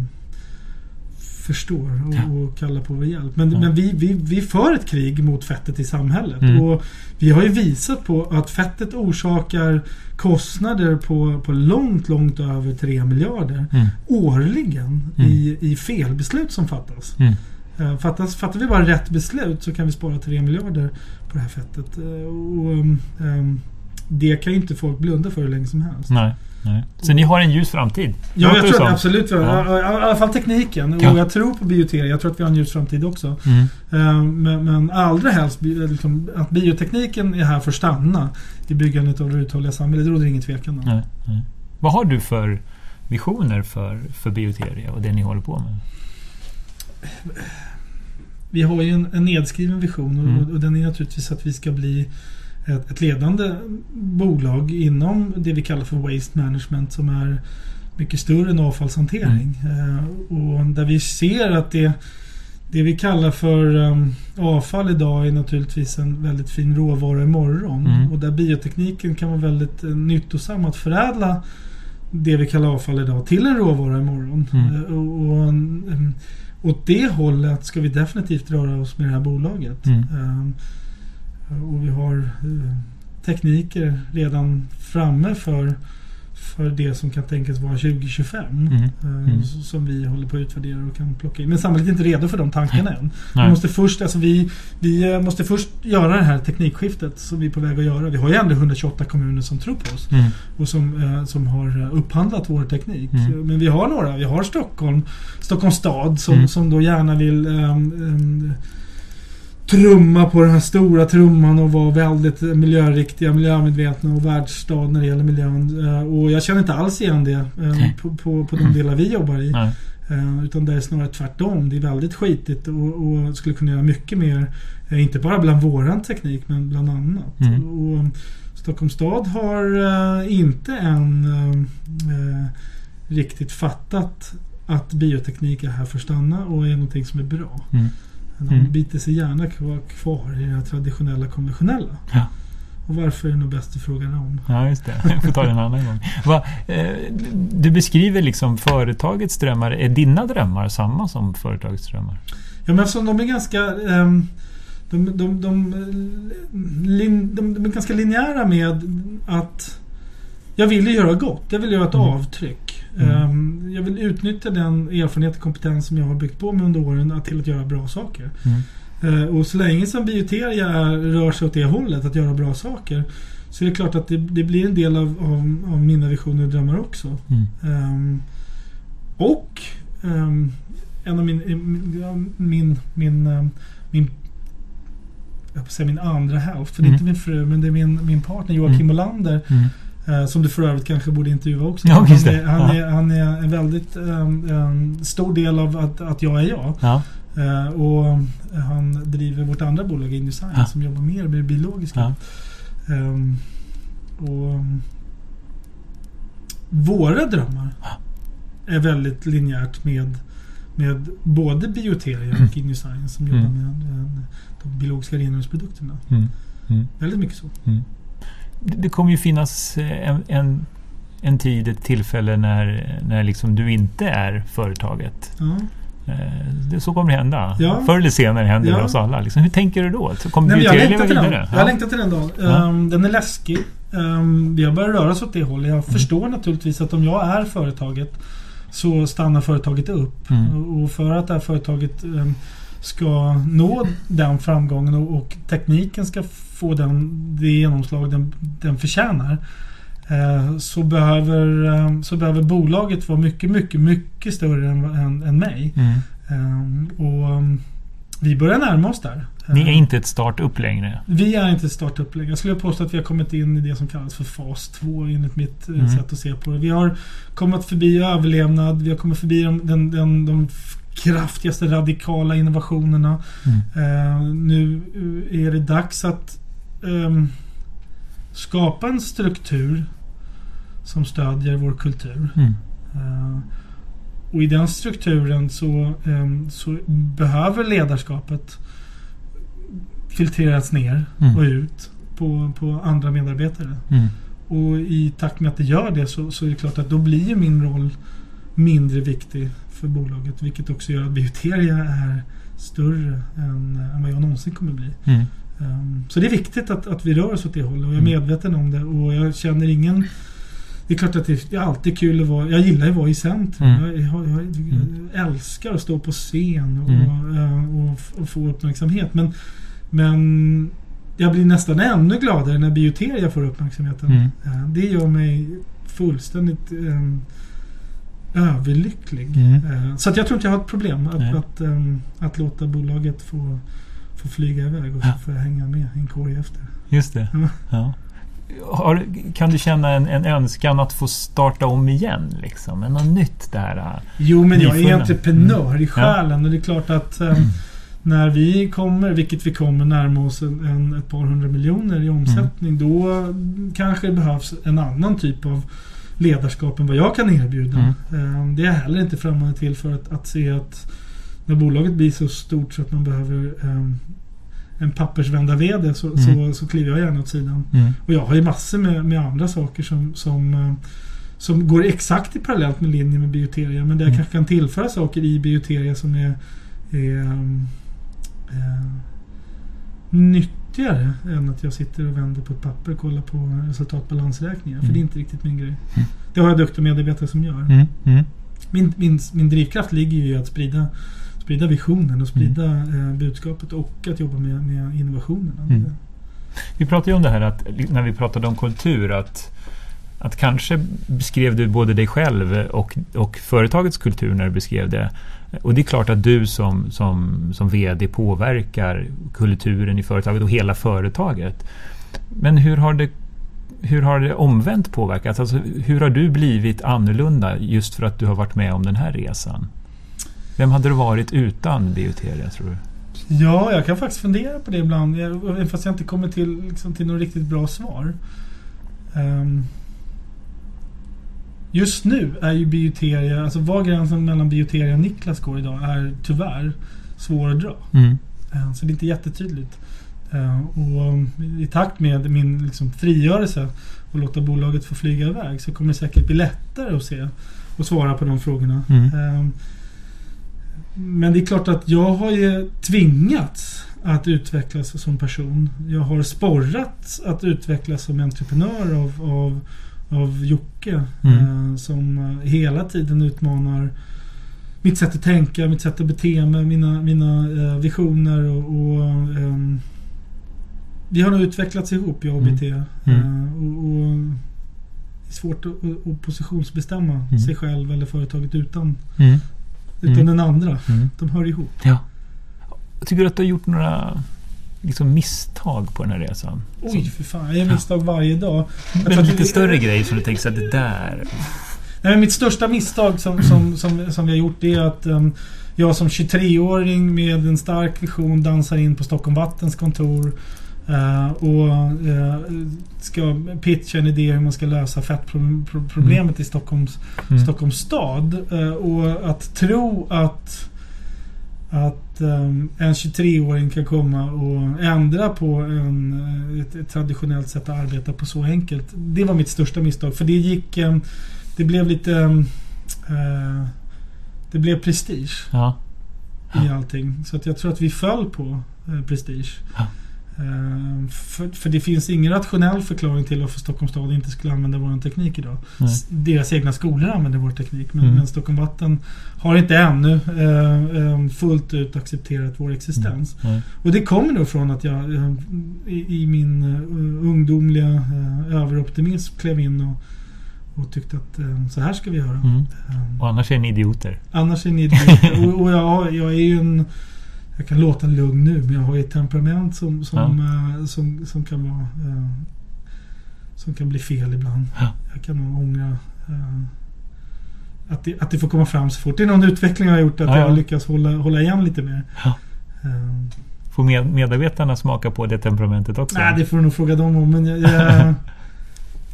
förstår och, Ja. och kallar på vår hjälp. Men, Ja. men vi, vi, vi för ett krig mot fettet i samhället. Mm. Och vi har ju visat på att fettet orsakar kostnader på, på långt, långt över 3 miljarder Mm. årligen Mm. i, i felbeslut som fattas. Mm. Eh, Fattas, fattar vi bara rätt beslut så kan vi spara 3 miljarder på det här fettet. Eh, Och, ehm, det kan ju inte folk blunda för hur länge som helst. Nej. Nej. Så ni har en ljus framtid? Ja, jag tror absolut. Ja. I, alla fall tekniken. Ja. Och jag tror på bioteria. Jag tror att vi har en ljus framtid också. Mm. Eh, Men, men allra helst liksom, att biotekniken är här för att stanna i byggandet av det uthålliga samhället. Det råder ingen tvekan om. Vad har du för visioner för, för bioteria och det ni håller på med? Vi har ju en, en nedskriven vision och, Mm. och den är naturligtvis att vi ska bli ett, ett ledande bolag inom det vi kallar för Waste Management som är mycket större än avfallshantering. Mm. Eh, och där vi ser att det, det vi kallar för um, avfall idag är naturligtvis en väldigt fin råvara imorgon. Mm. Och där biotekniken kan vara väldigt uh, nyttosam att förädla det vi kallar avfall idag till en råvara imorgon. Mm. Eh, och, och, um, åt det hållet ska vi definitivt röra oss med det här bolaget. Mm. Um, och vi har eh, tekniker redan framme för, för det som kan tänkas vara 2025. Mm. eh, Mm. Som vi håller på att utvärdera och kan plocka in. Men samhället är inte redo för de tankarna än. Vi måste, först, alltså vi, vi eh, måste först göra det här teknikskiftet som vi är på väg att göra. Vi har ju ändå 128 kommuner som tror på oss Mm. och som, som har upphandlat vår teknik. Mm. Men vi har några. Vi har Stockholm, Stockholms stad som, Mm. som då gärna vill ehm, ehm, trumma på den här stora trumman och vara väldigt miljöriktiga, miljömedvetna och världsstad när det gäller miljön. Eh, Och jag känner inte alls igen det eh, på, på, på de delar vi jobbar i. Nej. Eh, Utan det är snarare tvärtom. Det är väldigt skitigt och, och skulle kunna göra mycket mer. Inte bara bland våran teknik men bland annat. Mm. Och Stockholms stad har inte än eh, riktigt fattat att bioteknik är här för att stanna och är någonting som är bra. Mm. De Mm. biter sig gärna kvar, kvar i det här traditionella konventionella. Ja. Och varför är nog bäst att fråga dem. Ja, just det. Jag får ta det en annan gång. Va, eh, du beskriver liksom företagets drömmar. Är dina drömmar samma som företagets drömmar? Ja men eftersom de är ganska ehm, de, de, de, de är ganska linjära med att jag vill ju göra gott. Jag vill göra ett Mm. avtryck. Mm. Ehm, jag vill utnyttja den erfarenhet och kompetens som jag har byggt på mig under åren att- till att göra bra saker. Mm. Eh, och så länge som bioteria rör sig åt det hållet, att göra bra saker. Så är det klart att det, det blir en del av, av, av mina visioner och drömmar också. Mm. Ehm, och ehm, en av min, min, min, min, ehm, min jag säga min andra hälft. För det är Mm. inte min fru men det är min, min partner Joakim Mm. Olander. Mm. Eh, som du för övrigt kanske borde intervjua också. Ja, han, är, han, är, han är en väldigt ehm, ehm, stor del av att, att jag är jag. Ja. Eh, och han driver vårt andra bolag Indesign Ja. som jobbar mer med det biologiska. Ehm, och våra drömmar är väldigt linjärt med, med både Bioteria och Indesign som Mm. jobbar med eh, de biologiska rengöringsprodukterna. Mm. Mm. Väldigt mycket så. Det kommer ju finnas eh, en, en, en tid, ett tillfälle när, när liksom du inte är företaget. Ja. Eh, Det, så kommer det hända. Ja. Förr eller senare händer Ja. det oss alla. Liksom, hur tänker du då? Så kommer Nej, men jag längtar till den. Jag längtar till den dagen. Ja. Ehm, den är läskig. Um, vi har börjat röra oss åt det hållet. Mm. Jag förstår naturligtvis att om jag är företaget så stannar företaget upp. Mm. Och- för att det här företaget ehm, ska nå den framgången och, och tekniken ska få den, det genomslag den, den förtjänar. eh, så, behöver, ehm, så behöver bolaget vara mycket, mycket, mycket större än, än, än mig. Mm. Ehm, och ehm, vi börjar närma oss där. Ni är inte ett startup längre. vi är inte ett startup längre. Jag skulle påstå att vi har kommit in i det som kallas för fas 2 enligt mitt eh, Mm. sätt att se på det. Vi har kommit förbi överlevnad. Vi har kommit förbi de, den, den, de kraftigaste radikala innovationerna. Mm. Eh, nu eh, är det dags att ehm, skapa en struktur som stödjer vår kultur. Mm. Eh, och i den strukturen så, ehm, så behöver ledarskapet filtreras ner Mm. och ut på, på andra medarbetare. Mm. Och i takt med att det gör det så, så är det klart att då blir ju min roll mindre viktig för bolaget. Vilket också gör att Bioteria är större än, än vad jag någonsin kommer bli. Mm. Um, så det är viktigt att, att vi rör oss åt det hållet och jag är Mm. medveten om det och jag känner ingen det är klart att det är alltid kul att vara... Jag gillar att vara i centrum. Mm. Jag, jag, jag, Mm. älskar att stå på scen och, Mm. eh, och, och få uppmärksamhet. Men, men jag blir nästan ännu gladare när Bioteria får uppmärksamheten. Mm. Eh, Det gör mig fullständigt um, överlycklig. Mm. Eh, Så att jag tror inte jag har ett problem att, att, ehm, att låta bolaget få, få flyga iväg och så får jag hänga med en korg efter. Just det. Ja. Ja. Har, kan du känna en, en önskan att få starta om igen? Liksom? Något nytt där? äh? Jo, men jag är entreprenör Mm. i själen och det är klart att ehm, när vi kommer, vilket vi kommer närma oss en, en, ett par hundra miljoner i omsättning, Mm. då kanske det behövs en annan typ av ledarskap än vad jag kan erbjuda. Mm. Ehm, Det är jag heller inte främmande till för att, att se att när bolaget blir så stort så att man behöver ehm, en pappersvända VD så, Mm. så, så kliver jag gärna åt sidan. Mm. Och jag har ju massor med, med andra saker som, som, eh, som går exakt i parallellt med linje med Bioteria. Men där jag Mm. kanske kan tillföra saker i Bioteria som är, är um, eh, nyttigare än att jag sitter och vänder på ett papper och kollar på resultatbalansräkningar. För Mm. det är inte riktigt min grej. Mm. Det har jag duktiga medarbetare som gör. Mm. Mm. Min, min, min drivkraft ligger ju i att sprida, sprida visionen och sprida eh, budskapet och att jobba med, med innovationerna. Mm. Vi pratade ju om det här att, när vi pratade om kultur att, att kanske beskrev du både dig själv och, och företagets kultur när du beskrev det. Och det är klart att du som, som, som VD påverkar kulturen i företaget och hela företaget. Men hur har det, hur har det omvänt påverkat? Alltså, hur har du blivit annorlunda just för att du har varit med om den här resan? Vem hade du varit utan Bioteria tror du? Ja, jag kan faktiskt fundera på det ibland. Jag, fast jag inte kommer till, liksom, till något riktigt bra svar. Ehm, just nu är ju Bioteria, alltså var gränsen mellan Bioteria och Niklas går idag är tyvärr svår att dra. Mm. Ehm, så det är inte jättetydligt. Ehm, och um, i takt med min liksom, frigörelse och låta bolaget få flyga iväg så kommer det säkert bli lättare att se och svara på de frågorna. Mm. Ehm, Men det är klart att jag har ju tvingats att utvecklas som person. Jag har sporrats att utvecklas som entreprenör av, av, av Jocke. Mm. eh, som eh, hela tiden utmanar mitt sätt att tänka, mitt sätt att bete mig, mina, mina eh, visioner och, och ehm, vi har nog utvecklats ihop, jag och Mm. BT. Mm. Eh, och, och det är svårt att, att, att positionsbestämma Mm. sig själv eller företaget utan, Mm. Utan Mm. den andra. Mm. De hör ihop. Ja. Tycker du att du har gjort några liksom, misstag på den här resan? Oj, för fan. Jag gör misstag varje dag. Men att lite det- större grejer som du tänker så att det där... Nej, Nej, mitt största misstag som, som, som, som vi har gjort är att um, jag som 23-åring med en stark vision dansar in på Stockholm Vattens kontor uh, och uh, ska pitcha en idé hur man ska lösa fettproblemet mm. i Stockholms, mm. Stockholms stad. Uh, och att tro att att um, en 23-åring kan komma och ändra på en, ett, ett, traditionellt sätt att arbeta på så enkelt. Det var mitt största misstag. För det gick... Um, det blev lite... Det blev prestige. Ja. I allting. Så att jag tror att vi föll på prestige. Ja. Uh, för, för, det finns ingen rationell förklaring till varför Stockholms stad inte skulle använda vår teknik idag. Nej. Deras egna skolor använder vår teknik men, mm. men Stockholm Vatten har inte ännu um, fullt ut accepterat vår existens. Mm. Och det kommer då från att jag uh, i, i, min ungdomliga överoptimism klev in och och tyckte att eh, så här ska vi göra. Mm. Um, och annars är ni idioter? Annars är ni idioter. och, och jag, jag är ju en... Jag kan låta lugn nu men jag har ju ett temperament som, som, ja. uh, som, som, kan vara... Uh, som kan bli fel ibland. Ja. Jag kan ångra... Uh, att, det, att det får komma fram så fort. Det är någon utveckling jag har gjort att ja, jag lyckas hålla, hålla igen lite mer. Får med, medarbetarna smaka på det temperamentet också? Nej, det får du nog fråga dem om. Men jag, jag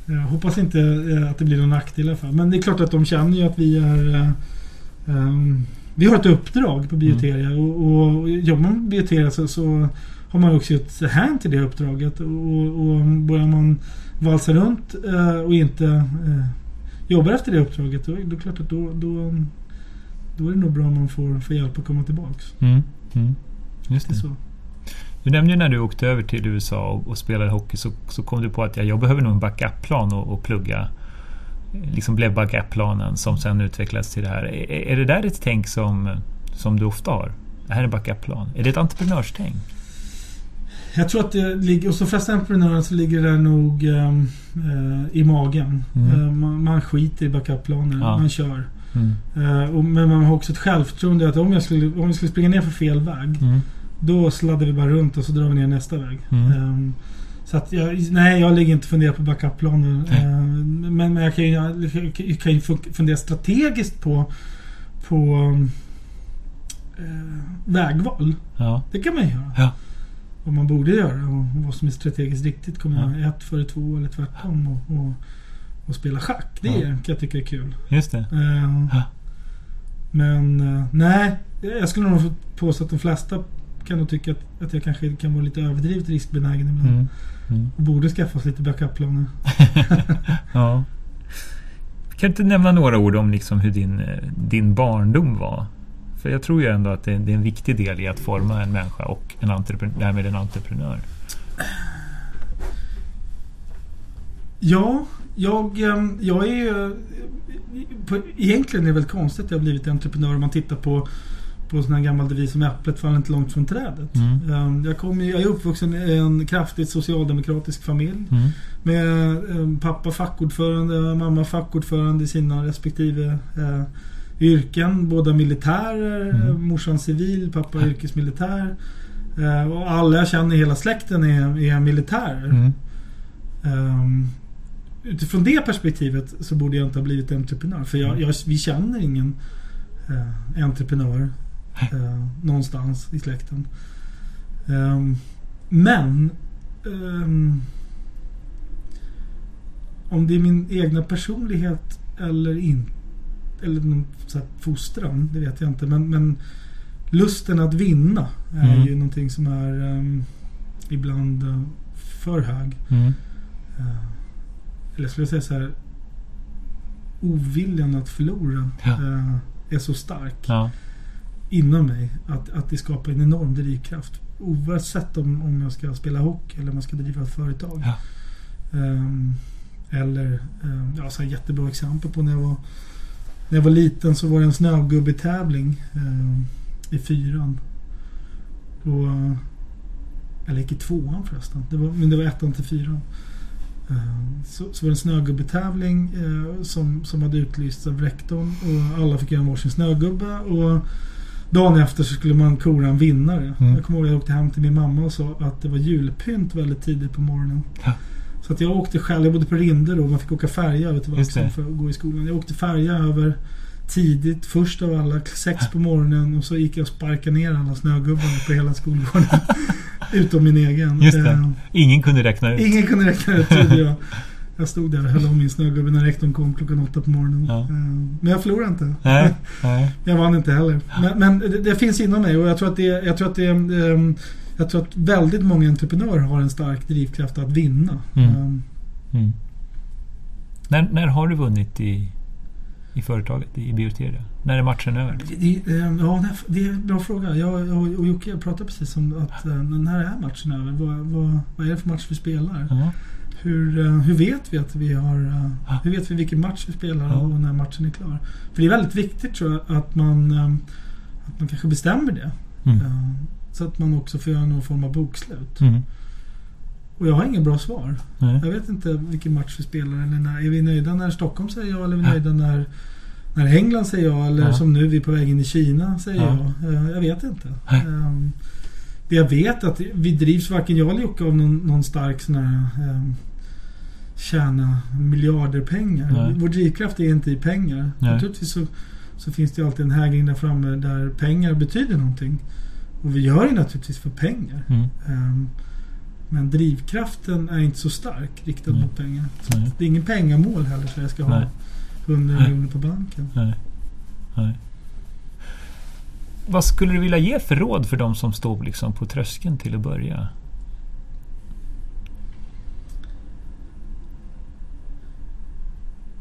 Jag hoppas inte eh, att det blir någon nackdel i alla fall. Men det är klart att de känner ju att vi är... Um, vi har ett uppdrag på Bioteria mm. och, och jobbar man med Bioteria så, så har man också ett hand till det uppdraget. Och, och börjar man valsa runt uh, och inte uh, jobbar efter det uppdraget då, då är klart att då, då, då är det nog bra om man får, får hjälp att komma tillbaks. Mm. Mm. Just det. Så. Du nämnde ju när du åkte över till USA och, och spelade hockey så, så kom du på att ja, jag behöver nog en backup-plan och, och plugga. Liksom blev backup-planen som sen utvecklades till det här. Är, är det där ett tänk som, som du ofta har? Det här är en backup-plan. Är det ett entreprenörstänk? Jag tror att det ligger, hos de flesta entreprenörer så ligger det nog um, uh, i magen. Mm. Uh, man, man, skiter i backup-planer, ja. man kör. Mm. Uh, och, men man har också ett självförtroende att om jag skulle, om jag skulle springa ner för fel väg mm. Då sladdar vi bara runt och så drar vi ner nästa väg. Mm. Så att jag, nej, jag ligger inte och funderar på backup-planer. Uh, men, men jag kan ju, jag kan ju fundera strategiskt på, på uh, vägval. Ja. Det kan man göra. Ja. Vad man borde göra och vad som är strategiskt riktigt. Kommer ja. ett före två eller tvärtom. Och, och, och spela schack. Det ja. kan jag tycka är kul. Just det. Ja. Men nej, jag skulle nog påstå att de flesta kan nog tycka att, att jag kanske kan vara lite överdrivet riskbenägen ibland. Mm. Mm. Och borde skaffa oss lite backup-planer. ja. Kan du inte nämna några ord om liksom hur din, eh, din barndom var? För jag tror ju ändå att det är, det är en viktig del i att forma en människa och en entreprenör, därmed en entreprenör. Ja, jag, ehm, jag är... Egentligen är det väl konstigt att jag blivit entreprenör om man tittar på på en sån här gammal devis som äpplet faller inte långt från trädet. Mm. Ehm, jag, kom, jag är uppvuxen i en kraftigt socialdemokratisk familj. Mm. Med ehm, pappa fackordförande och mamma fackordförande i sina respektive eh, yrken. Båda militärer, mm. morsan civil, pappa yrkesmilitär. Eh, och alla jag känner i hela släkten är, är militärer. Mm. Um, utifrån det perspektivet så borde jag inte ha blivit entreprenör. För jag, jag, vi känner ingen eh, entreprenör eh, någonstans i släkten. Um, men um, om det är min egna personlighet eller inte eller någon så här fostran, det vet jag inte. Men, men lusten att vinna är mm. ju någonting som är um, ibland uh, för hög. Mm. Uh, eller skulle jag säga så här oviljan att förlora ja. uh, är så stark. Ja inom mig. Att, att det skapar en enorm drivkraft. Oavsett om, om jag ska spela hockey eller om jag ska driva ett företag. Ja. Um, eller, um, ja, så jättebra exempel på när jag var när jag var liten så var det en snögubbetävling um, i fyran. Då, eller gick i tvåan förresten. Det var, men det var ettan till fyran. Så, så var det en snögubbetävling uh, som, som hade utlysts av rektorn och alla fick göra varsin snögubbe. Och Dagen efter så skulle man kora en vinnare. Mm. Jag kommer ihåg att jag åkte hem till min mamma och sa att det var julpynt väldigt tidigt på morgonen. Ja. Så att jag åkte själv. Jag bodde på Rinde då. Man fick åka färja över till. Vaxholm för att gå i skolan. Jag åkte färja över tidigt. Först av alla sex på morgonen. Och så gick jag och sparkade ner alla snögubbarna på hela skolgården. Utom min egen. Just det. Eh, Ingen kunde räkna ut. Ingen kunde räkna ut trodde jag. Jag stod där och höll om min snögubbe när rektorn kom klockan åtta på morgonen. Ja. Eh, Men jag förlorade inte. Nej, nej. Jag vann inte heller. Men, men det, det finns inom mig och jag tror att det, jag tror att det ehm, jag tror att väldigt många entreprenörer har en stark drivkraft att vinna. Mm. Ehm, Mm. När, när har du vunnit i, i företaget, i Bioteria? När är matchen över? Det, det, ehm, ja, det är en bra fråga. Jag jag och Jocke pratade precis om att eh, när är matchen över? Vad, vad, vad är det för match vi spelar? Ja. Hur, eh, hur vet vi att vi har... eh. Hur vet vi vilken match vi spelar och när matchen är klar? För det är väldigt viktigt tror jag att man, eh, att man kanske bestämmer det. Mm. Så att man också får göra någon form av bokslut. Mm. Och jag har inga bra svar. Nej. Jag vet inte vilken match vi spelar eller när. Är vi nöjda när Stockholm säger ja eller är vi nöjda när, när England säger ja eller Ja. som nu vi är på väg in i Kina säger Ja. ja. Jag vet inte. Nej. Ehm, jag vet att vi drivs varken jag eller Jocke av någon, någon stark sån här um, tjäna miljarder pengar. Nej. Vår drivkraft är inte i pengar. Nej. Naturligtvis så, så finns det alltid en hägring där framme där pengar betyder någonting. Och vi gör det naturligtvis för pengar. Mm. Ehm, Men drivkraften är inte så stark riktad Nej. mot pengar. Det är ingen pengamål heller så jag ska ha Nej. 100 Nej. miljoner på banken. Nej. Nej. Vad skulle du vilja ge för råd för de som står liksom på tröskeln till att börja?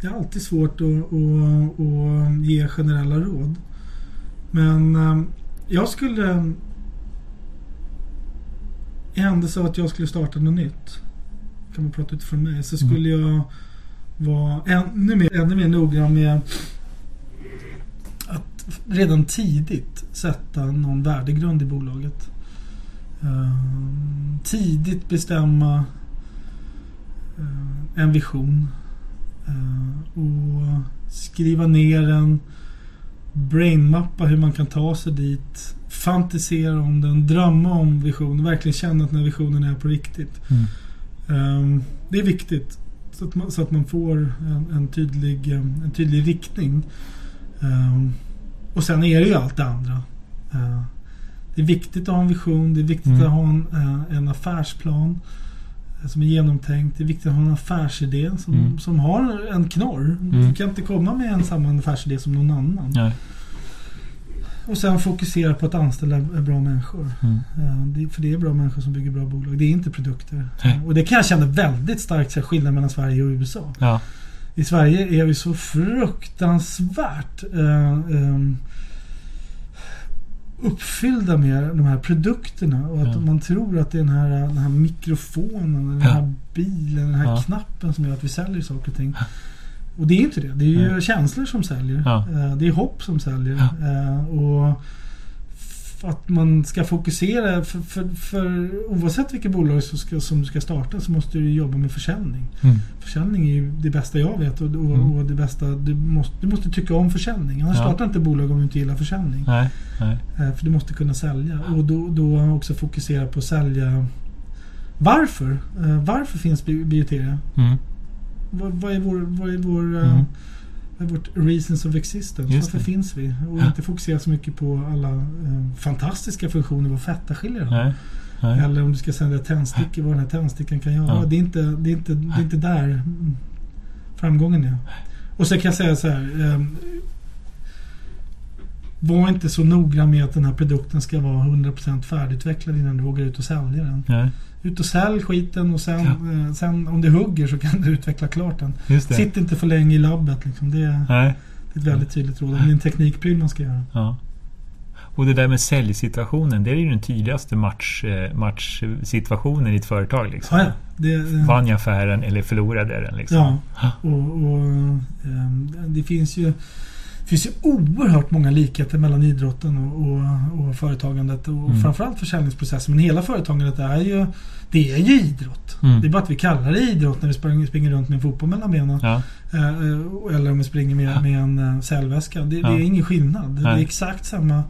Det är alltid svårt att, att, att ge generella råd. Men ehm, jag skulle... I händelse av att jag skulle starta något nytt. Kan man prata utifrån mig. Så skulle jag vara ännu mer, ännu mer noggrann med att redan tidigt sätta någon värdegrund i bolaget. Ehm, tidigt bestämma eh, en vision. Eh, och skriva ner den. Brainmappa hur man kan ta sig dit. Fantisera om den. Drömma om visionen. Verkligen känna att den här visionen är på riktigt. Mm. Ehm, det är viktigt. Så att man, så att man får en, en, tydlig, en tydlig riktning. Ehm, och sen är det ju allt det andra. Eh, det är viktigt att ha en vision. Det är viktigt Mm. att ha en, eh, en affärsplan som är genomtänkt. Det är viktigt att ha en affärsidé som, Mm. som har en knorr. Du Mm. kan inte komma med en samma affärsidé som någon annan. Nej. Och sen fokusera på att anställa bra människor. Mm. Eh, Det, för det är bra människor som bygger bra bolag. Det är inte produkter. Nej. Och det kan jag känna väldigt starkt så här, skillnad mellan Sverige och USA. Ja. I Sverige är vi så fruktansvärt eh, ehm, uppfyllda med de här produkterna. Och att Ja. man tror att det är den här, den här mikrofonen, den Ja. här bilen, den här Ja. knappen som gör att vi säljer saker och ting. Och det är inte det. Det är ju känslor som säljer. Ja. Eh, Det är hopp som säljer. Ja. Eh, Och att man ska fokusera. För, för, för oavsett vilket bolag som ska, som ska starta så måste du jobba med försäljning. Mm. Försäljning är ju det bästa jag vet och, och, Mm. och det bästa, du måste, du måste tycka om försäljning. Annars Ja. startar inte bolag om du inte gillar försäljning. Nej. Nej. Eh, För du måste kunna sälja. Och då, då också fokusera på att sälja varför. Eh, Varför finns bi- Bioteria? Mm. Vad, vad är vår, vad är vår eh, Mm. Är vårt reasons of existence? Just Varför det. finns vi? Och Ja. inte fokusera så mycket på alla eh, fantastiska funktioner vad fettaskiljare har. Nej. Nej. Eller om du ska sälja tändstickor, vad den här tändstickan kan göra. Ja. Det, är inte, det, är inte, det är inte där framgången är. Och så kan jag säga så här. ehm, var inte så noggrann med att den här produkten ska vara 100% färdigutvecklad innan du vågar ut och sälja den. Nej. Ut och sälj skiten och sen, Ja. eh, sen om det hugger så kan du utveckla klart den. Sitt inte för länge i labbet. Liksom. Det, det är ett väldigt tydligt råd. Om det är en teknikpryl man ska göra. Ja. Och det där med säljsituationen, det är ju den tydligaste match, eh, matchsituationen i ett företag. Liksom. Ja. Det, eh, Vann jag affären eller förlorade jag den? Liksom. Ja, och, och det finns ju finns ju oerhört många likheter mellan idrotten och, och, och företagandet och Mm. framförallt försäljningsprocessen. Men hela företagandet är ju Det är ju idrott. Mm. Det är bara att vi kallar det idrott när vi springer, springer runt med en fotboll mellan benen. Ja. Eh, eh, eller om vi springer med, med en uh, säljväska. Det, Ja. det är ingen skillnad. Det Nej. är exakt samma,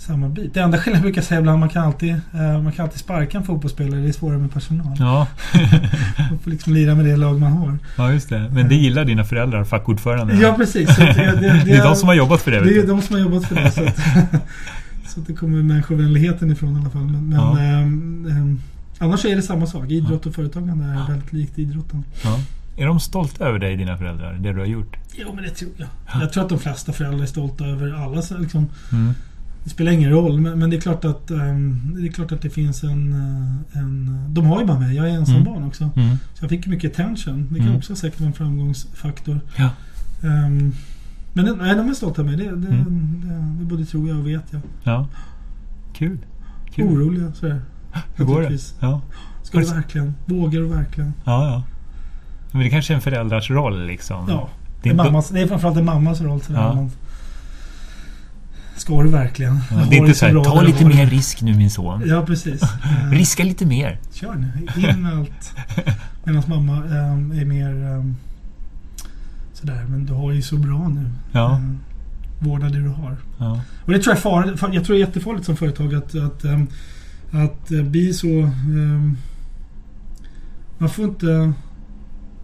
samma bit. Det enda skillnaden brukar jag säga ibland, man kan alltid, eh, man kan alltid sparka en fotbollsspelare. Det är svårare med personal. Ja. Man får liksom lira med det lag man har. ja, just det. Men det gillar dina föräldrar, fackordförande? Ja, precis. Det, det, det, Det är de som har jobbat för det. Det är de som har jobbat för det. Så att, så att det kommer människovänligheten ifrån i alla fall. Men, men Ja. ehm, annars är det samma sak. Idrott och företagande är väldigt likt idrotten. Ja. Är de stolta över dig, dina föräldrar? Det du har gjort? Jo, men det tror jag. Jag tror att de flesta föräldrar är stolta över alla. så Liksom, Mm. Det spelar ingen roll, men, men det, är klart att, ehm, det är klart att det finns en, eh, en... De har ju bara mig. Jag är ensam Mm. barn också. Mm. Så jag fick mycket attention. Det kan Mm. också säkert vara en framgångsfaktor. Ja. Ehm, men nej, de är stolta över mig. Det, det, Mm. det, det både tror jag och vet jag. ja. Kul. Kul. Oroliga sådär. Hur går det? Ja. Ska du verkligen? Vågar du verkligen? Ja, ja. Men det kanske är en föräldrars roll liksom. Ja. Det Det är mammas, det är framförallt en mammas roll. Sådär, Ja. man, ska du verkligen? Ja, det är inte så här, ta lite mer det." risk nu min son. Ja, precis. Riska lite mer. Kör nu. In med allt. Medan mamma eh, är mer eh, sådär, men du har ju så bra nu. Ja. Eh, vårda det du har. Ja. Och det tror jag är farligt. Jag tror det är jättefarligt som företag att, att, ehm, att eh, bli så... ehm, Man får inte...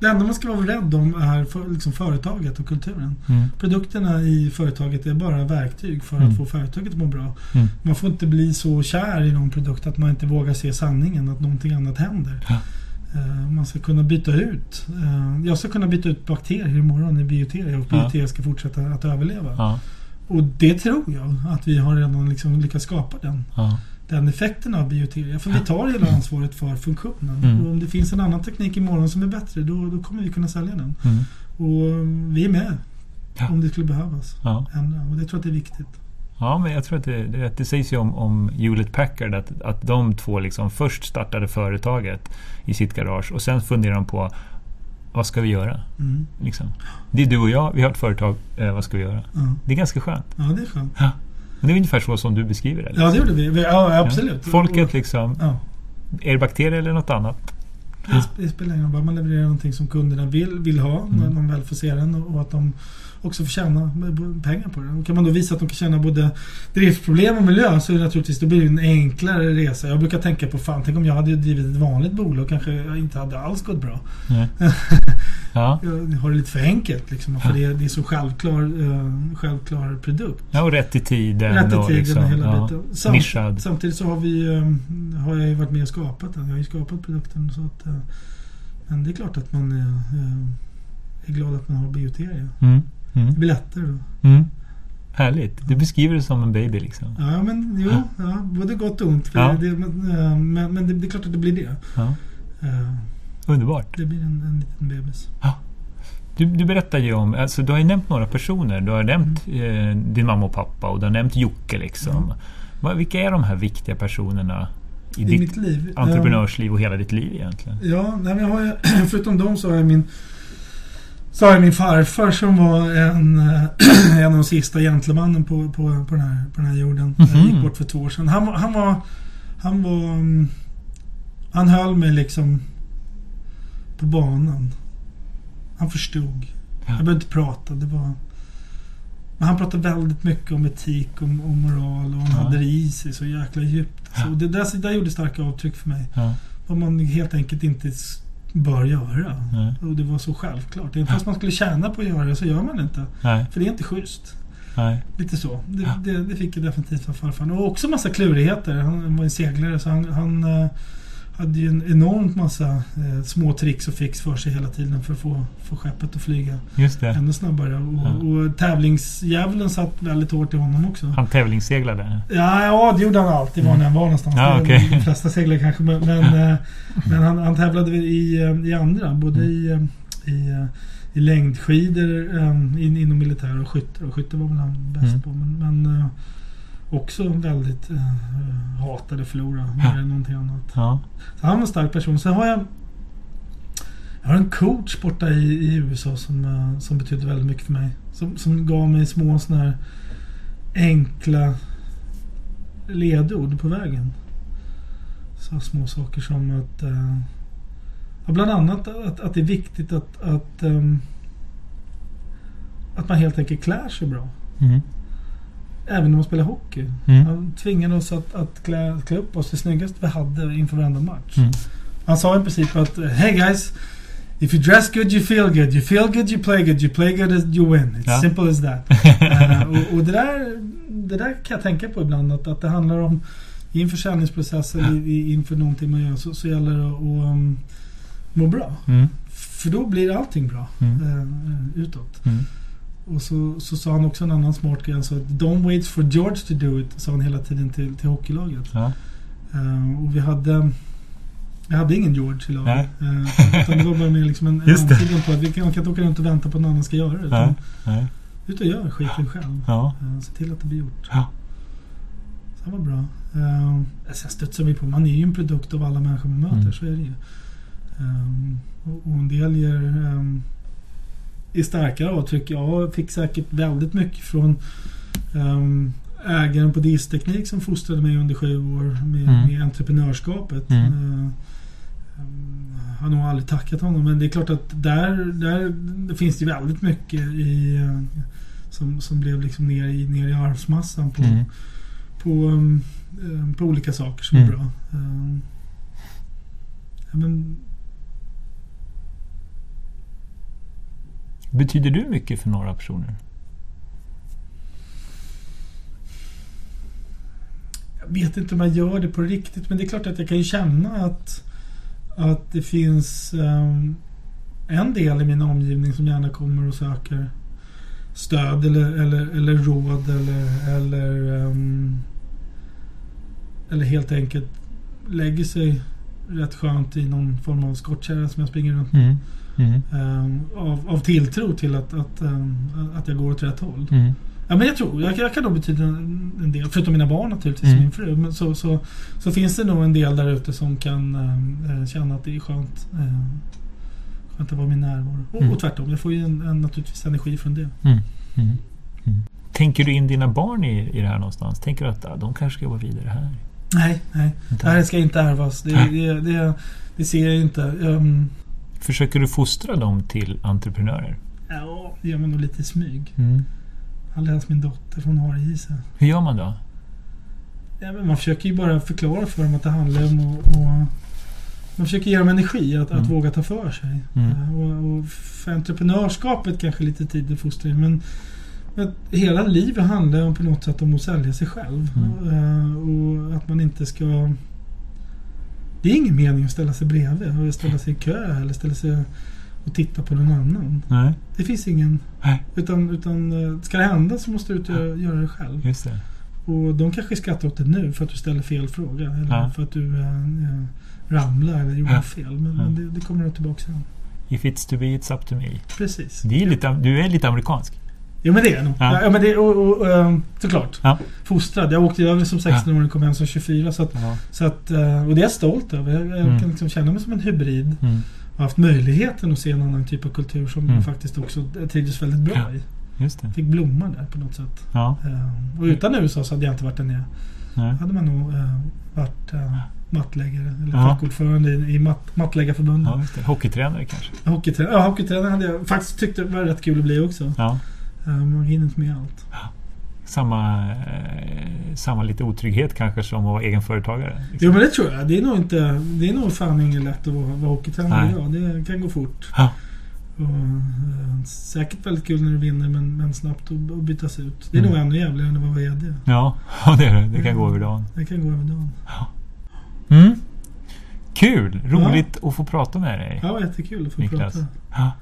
Det enda man ska vara rädd om är för, liksom företaget och kulturen. Mm. Produkterna i företaget är bara verktyg för Mm. att få företaget att må bra. Mm. Man får inte bli så kär i någon produkt att man inte vågar se sanningen, att någonting annat händer. Ja. Eh, Man ska kunna byta ut. eh, Jag ska kunna byta ut bakterier imorgon i bioteria och Ja. bioteria ska fortsätta att överleva. Ja. Och det tror jag att vi har redan liksom lyckats skapa den, Ja. Den effekten av bioteria. För vi tar hela ansvaret för funktionen. Mm. Och om det finns en annan teknik imorgon som är bättre då, då kommer vi kunna sälja den. Mm. Och vi är med Ja. om det skulle behövas. Ja. Ändra. Och det tror jag det är viktigt. ja, men jag tror att det, det, det sägs ju om, om Hewlett Packard att, att de två liksom först startade företaget i sitt garage och sen funderade de på vad ska vi göra? Mm. Liksom. Det är du och jag, vi har ett företag, eh, vad ska vi göra? Ja. Det är ganska skönt. ja, det är skönt. Och det är ungefär så som du beskriver det. Ja, det gjorde vi. ja, absolut. Ja. Folket liksom, Ja, är det bakterier eller något annat? det, spelar ingen roll. Bara man levererar någonting som kunderna vill, vill ha Mm. när de väl får se den och att de också får tjäna pengar på det. Och kan man då visa att de kan tjäna både driftproblem och miljö så är det naturligtvis då blir det en enklare resa. Jag brukar tänka på fan, tänk om jag hade drivit ett vanligt bolag kanske jag inte hade alls gått bra. Nej. Ja. Jag har det lite för enkelt liksom. För det, det är så självklar, eh, självklar produkt. ja, och rätt i tiden. Rätt i och tiden liksom, och hela ja, biten. Samt, samtidigt så har vi eh, har jag ju varit med och skapat den. Jag har ju skapat produkten. Så att, eh, men det är klart att man är, är glad att man har bioteria. Mm. Mm. Det blir lättare då. Mm. Härligt. Du beskriver det som en baby liksom. Ja men jo, ja, både gott och ont. Ja. det, men eh, men, men det, det är klart att det blir det. Ja. Eh, Underbart. Det blir en, en liten bebis. Du, du berättar ju om, alltså du har ju nämnt några personer. Du har nämnt Mm. eh, din mamma och pappa och du har nämnt Jocke liksom. Vad, vilka är de här viktiga personerna i, I ditt liv. Eh, entreprenörsliv och hela ditt liv egentligen? Ja, nej, jag har förutom dem så har jag min så har jag min farfar som var en, eh, en av de sista gentlemannen på, på, på, den, här, på den här jorden. Mhm. Jag gick bort för två år sedan. Han, han var... Han var... mm, Han höll mig liksom på banan. Han förstod. Jag behövde inte prata. Det var... Men han pratade väldigt mycket om etik och, och moral och han Ja. hade det i sig så jäkla djupt. Så det där, det där gjorde starka avtryck för mig. Ja. Vad man helt enkelt inte bör göra. Nej. Och det var så självklart. Även fast man skulle tjäna på att göra det så gör man inte. Nej. För det är inte schysst. Nej. Lite så. Det, Ja. det, det fick jag definitivt av farfar. Och också massa klurigheter. Han var en seglare så han, han eh, hade ju en enormt massa eh, små tricks och fix för sig hela tiden för att få, få skeppet att flyga ännu snabbare. Och, Ja. och tävlingsdjävulen satt väldigt hårt i honom också. Han tävlingsseglade. Ja, ja, det gjorde han alltid var han än var någonstans. Ja, okej. De flesta seglar kanske. Men, men, eh, men han, han tävlade i, eh, i andra. Både i, eh, i, i längdskidor in, inom militär och skytte. Och skytte var väl han bäst Mm. på. Men, men också väldigt eh, hatade förlora mer Ja. än någonting annat. Ja. Så han var en stark person. Sen har jag jag har en coach borta i, i USA som, eh, som betydde väldigt mycket för mig. Som, som gav mig små sådana här enkla ledord på vägen. Så små saker som att... eh, ja, bland annat att, att det är viktigt att, att, ehm, att man helt enkelt klär sig bra. Mm. Även när man spelar hockey. Mm. Han tvingade oss att, att klä, klä upp oss det snyggaste vi hade inför varenda match. Mm. Han sa i princip att Hey guys! If you dress good you feel good. You feel good you play good. You play good you win. It's Ja. simple as that. Eh, och och det, där, det där kan jag tänka på ibland. Att, att det handlar om i en försäljningsprocess eller i, inför någonting man gör så, så gäller det att um, må bra. Mm. För då blir allting bra Mm. eh, utåt. Mm. Och så, så sa han också en annan smart grej. Han sa att Don't wait for George to do it. Sa han hela tiden till, till hockeylaget. Ja. Eh, och vi hade vi hade ingen George i laget. Eh, utan det var bara mer liksom en, en antydan på att vi kan, man kan inte åka runt och vänta på att någon annan ska göra det. Utan Nej. Ut och gör skiten själv. Ja. Eh, se till att det blir gjort. Ja. Så det var bra. Uh, sen studsar vi på. Man är ju en produkt av alla människor man möter. Mm. Så är det ju. Ehm, och, och en del ger, um, är starkare avtryck. Jag fick säkert väldigt mycket från um, ägaren på Disteknik som fostrade mig under sju år med, Mm. med entreprenörskapet. Mm. Eh, um, har nog aldrig tackat honom men det är klart att där, där finns det väldigt mycket i eh, som, som blev liksom ner i, ner i arvsmassan på, Mm. på, um, um, på olika saker som Mm. är bra. Um, ja, men, Betyder du mycket för några personer? jag vet inte om jag gör det på riktigt men det är klart att jag kan ju känna att, att det finns um, en del i min omgivning som gärna kommer och söker stöd eller, eller, eller råd eller, eller, um, eller helt enkelt lägger sig rätt skönt i någon form av skottkärra som jag springer runt med. Mm. Mm. Ehm, av, av tilltro till att, att, ehm, att jag går åt rätt håll. Mm. Ja, men jag tror, jag, jag kan nog betyda en, en del, förutom mina barn naturligtvis, Mm. min fru. Men så, så, så finns det nog en del där ute som kan eh, känna att det är skönt, skönt att vara min närvaro. Och, Mm. och tvärtom, jag får ju en, en, naturligtvis energi från det. Mm. Mm. Mm. Tänker du in dina barn i, i det här någonstans? Tänker du att ah, de kanske ska vara vidare här? Nej, nej. Det här ska inte ärvas. Det, det, det, det ser jag inte. Um, Försöker du fostra dem till entreprenörer? ja, det gör man nog lite i smyg. Mm. Allra helst min dotter, hon har det i sig. Hur gör man då? Ja, man försöker ju bara förklara för dem att det handlar om att... Och, man försöker ge dem energi att, att Mm. våga ta för sig. Mm. Eh, Och, och för entreprenörskapet kanske lite tid i fostran. Men, men hela livet handlar om på något sätt om att sälja sig själv. Mm. Eh, Och att man inte ska... Det är ingen mening att ställa sig bredvid och ställa sig i kö eller ställa sig och titta på någon annan. Nej, Det finns ingen... Nej. Utan, utan eh, ska det hända så måste du ut och göra, det själv. just det. Och de kanske skrattar åt det nu för att du ställer fel fråga. Eller Ja. för att du äh, äh, ramlar eller gjorde Ja. fel. Men, Ja. men det, det kommer nog tillbaka sen. If it's to be, it's up to me. Precis. Är lite, du är lite amerikansk. Jo men det är det nog. Ja. Ja. Men det, och, och, ähm, såklart. Ja. Fostrad. Jag åkte över som 16-åring och kom hem som 24. Så att, Ja. så att, äh, och det är jag stolt över. Jag, jag Mm. kan liksom känna mig som en hybrid. Mm. Och haft möjligheten att se en annan typ av kultur som Mm. jag faktiskt också trivdes väldigt bra Ja. i. Just det. Fick blomma där på något sätt. Ja. Äh, och utan USA så hade jag inte varit där nere. Nej. hade man nog äh, varit äh, mattläggare eller Ja. fackordförande i, i matt, Mattläggarförbundet. Ja. Hockeytränare kanske. Hockeytränare, ja, hockeytränare hade jag faktiskt tyckte var rätt kul att bli också. Ja. Äh, man hinner inte med allt. Samma, eh, samma lite otrygghet kanske som att vara egenföretagare. Jo Liksom. men det tror jag. Det är nog inte... Det är nog fan inget lätt att vara, vara hockeytränare idag. Det kan gå fort. Ja. Och, äh, säkert väldigt kul när du vinner men, men snabbt att, bytas ut. Det är Mm. nog ännu jävligare än att vara VD. Ja, ja, det är det. Det kan gå över dagen. Det kan gå över dagen. Mm. Kul! Roligt att få prata med dig. Ja, jättekul att få Niklas. prata. Ja.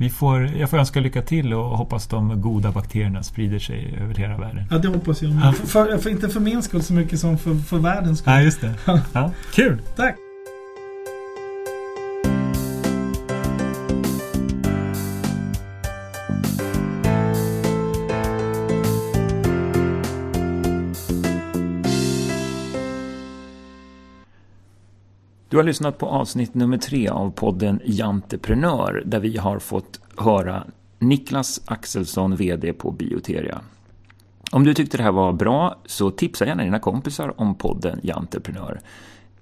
Vi får, jag får önska lycka till och hoppas de goda bakterierna sprider sig över hela världen. Ja, det hoppas jag. Ja. För, för, inte för min skull så mycket som för, för världens skull. Ja, just det. Ja. Kul! Tack! Du har lyssnat på avsnitt nummer tre av podden Janteprenör där vi har fått höra Niklas Axelsson, VD på Bioteria. Om du tyckte det här var bra så tipsa gärna dina kompisar om podden Janteprenör.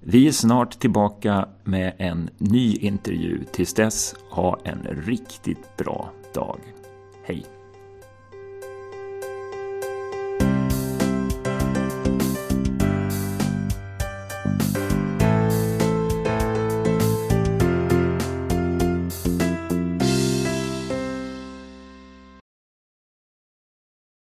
Vi är snart tillbaka med en ny intervju. Tills dess, ha en riktigt bra dag. Hej!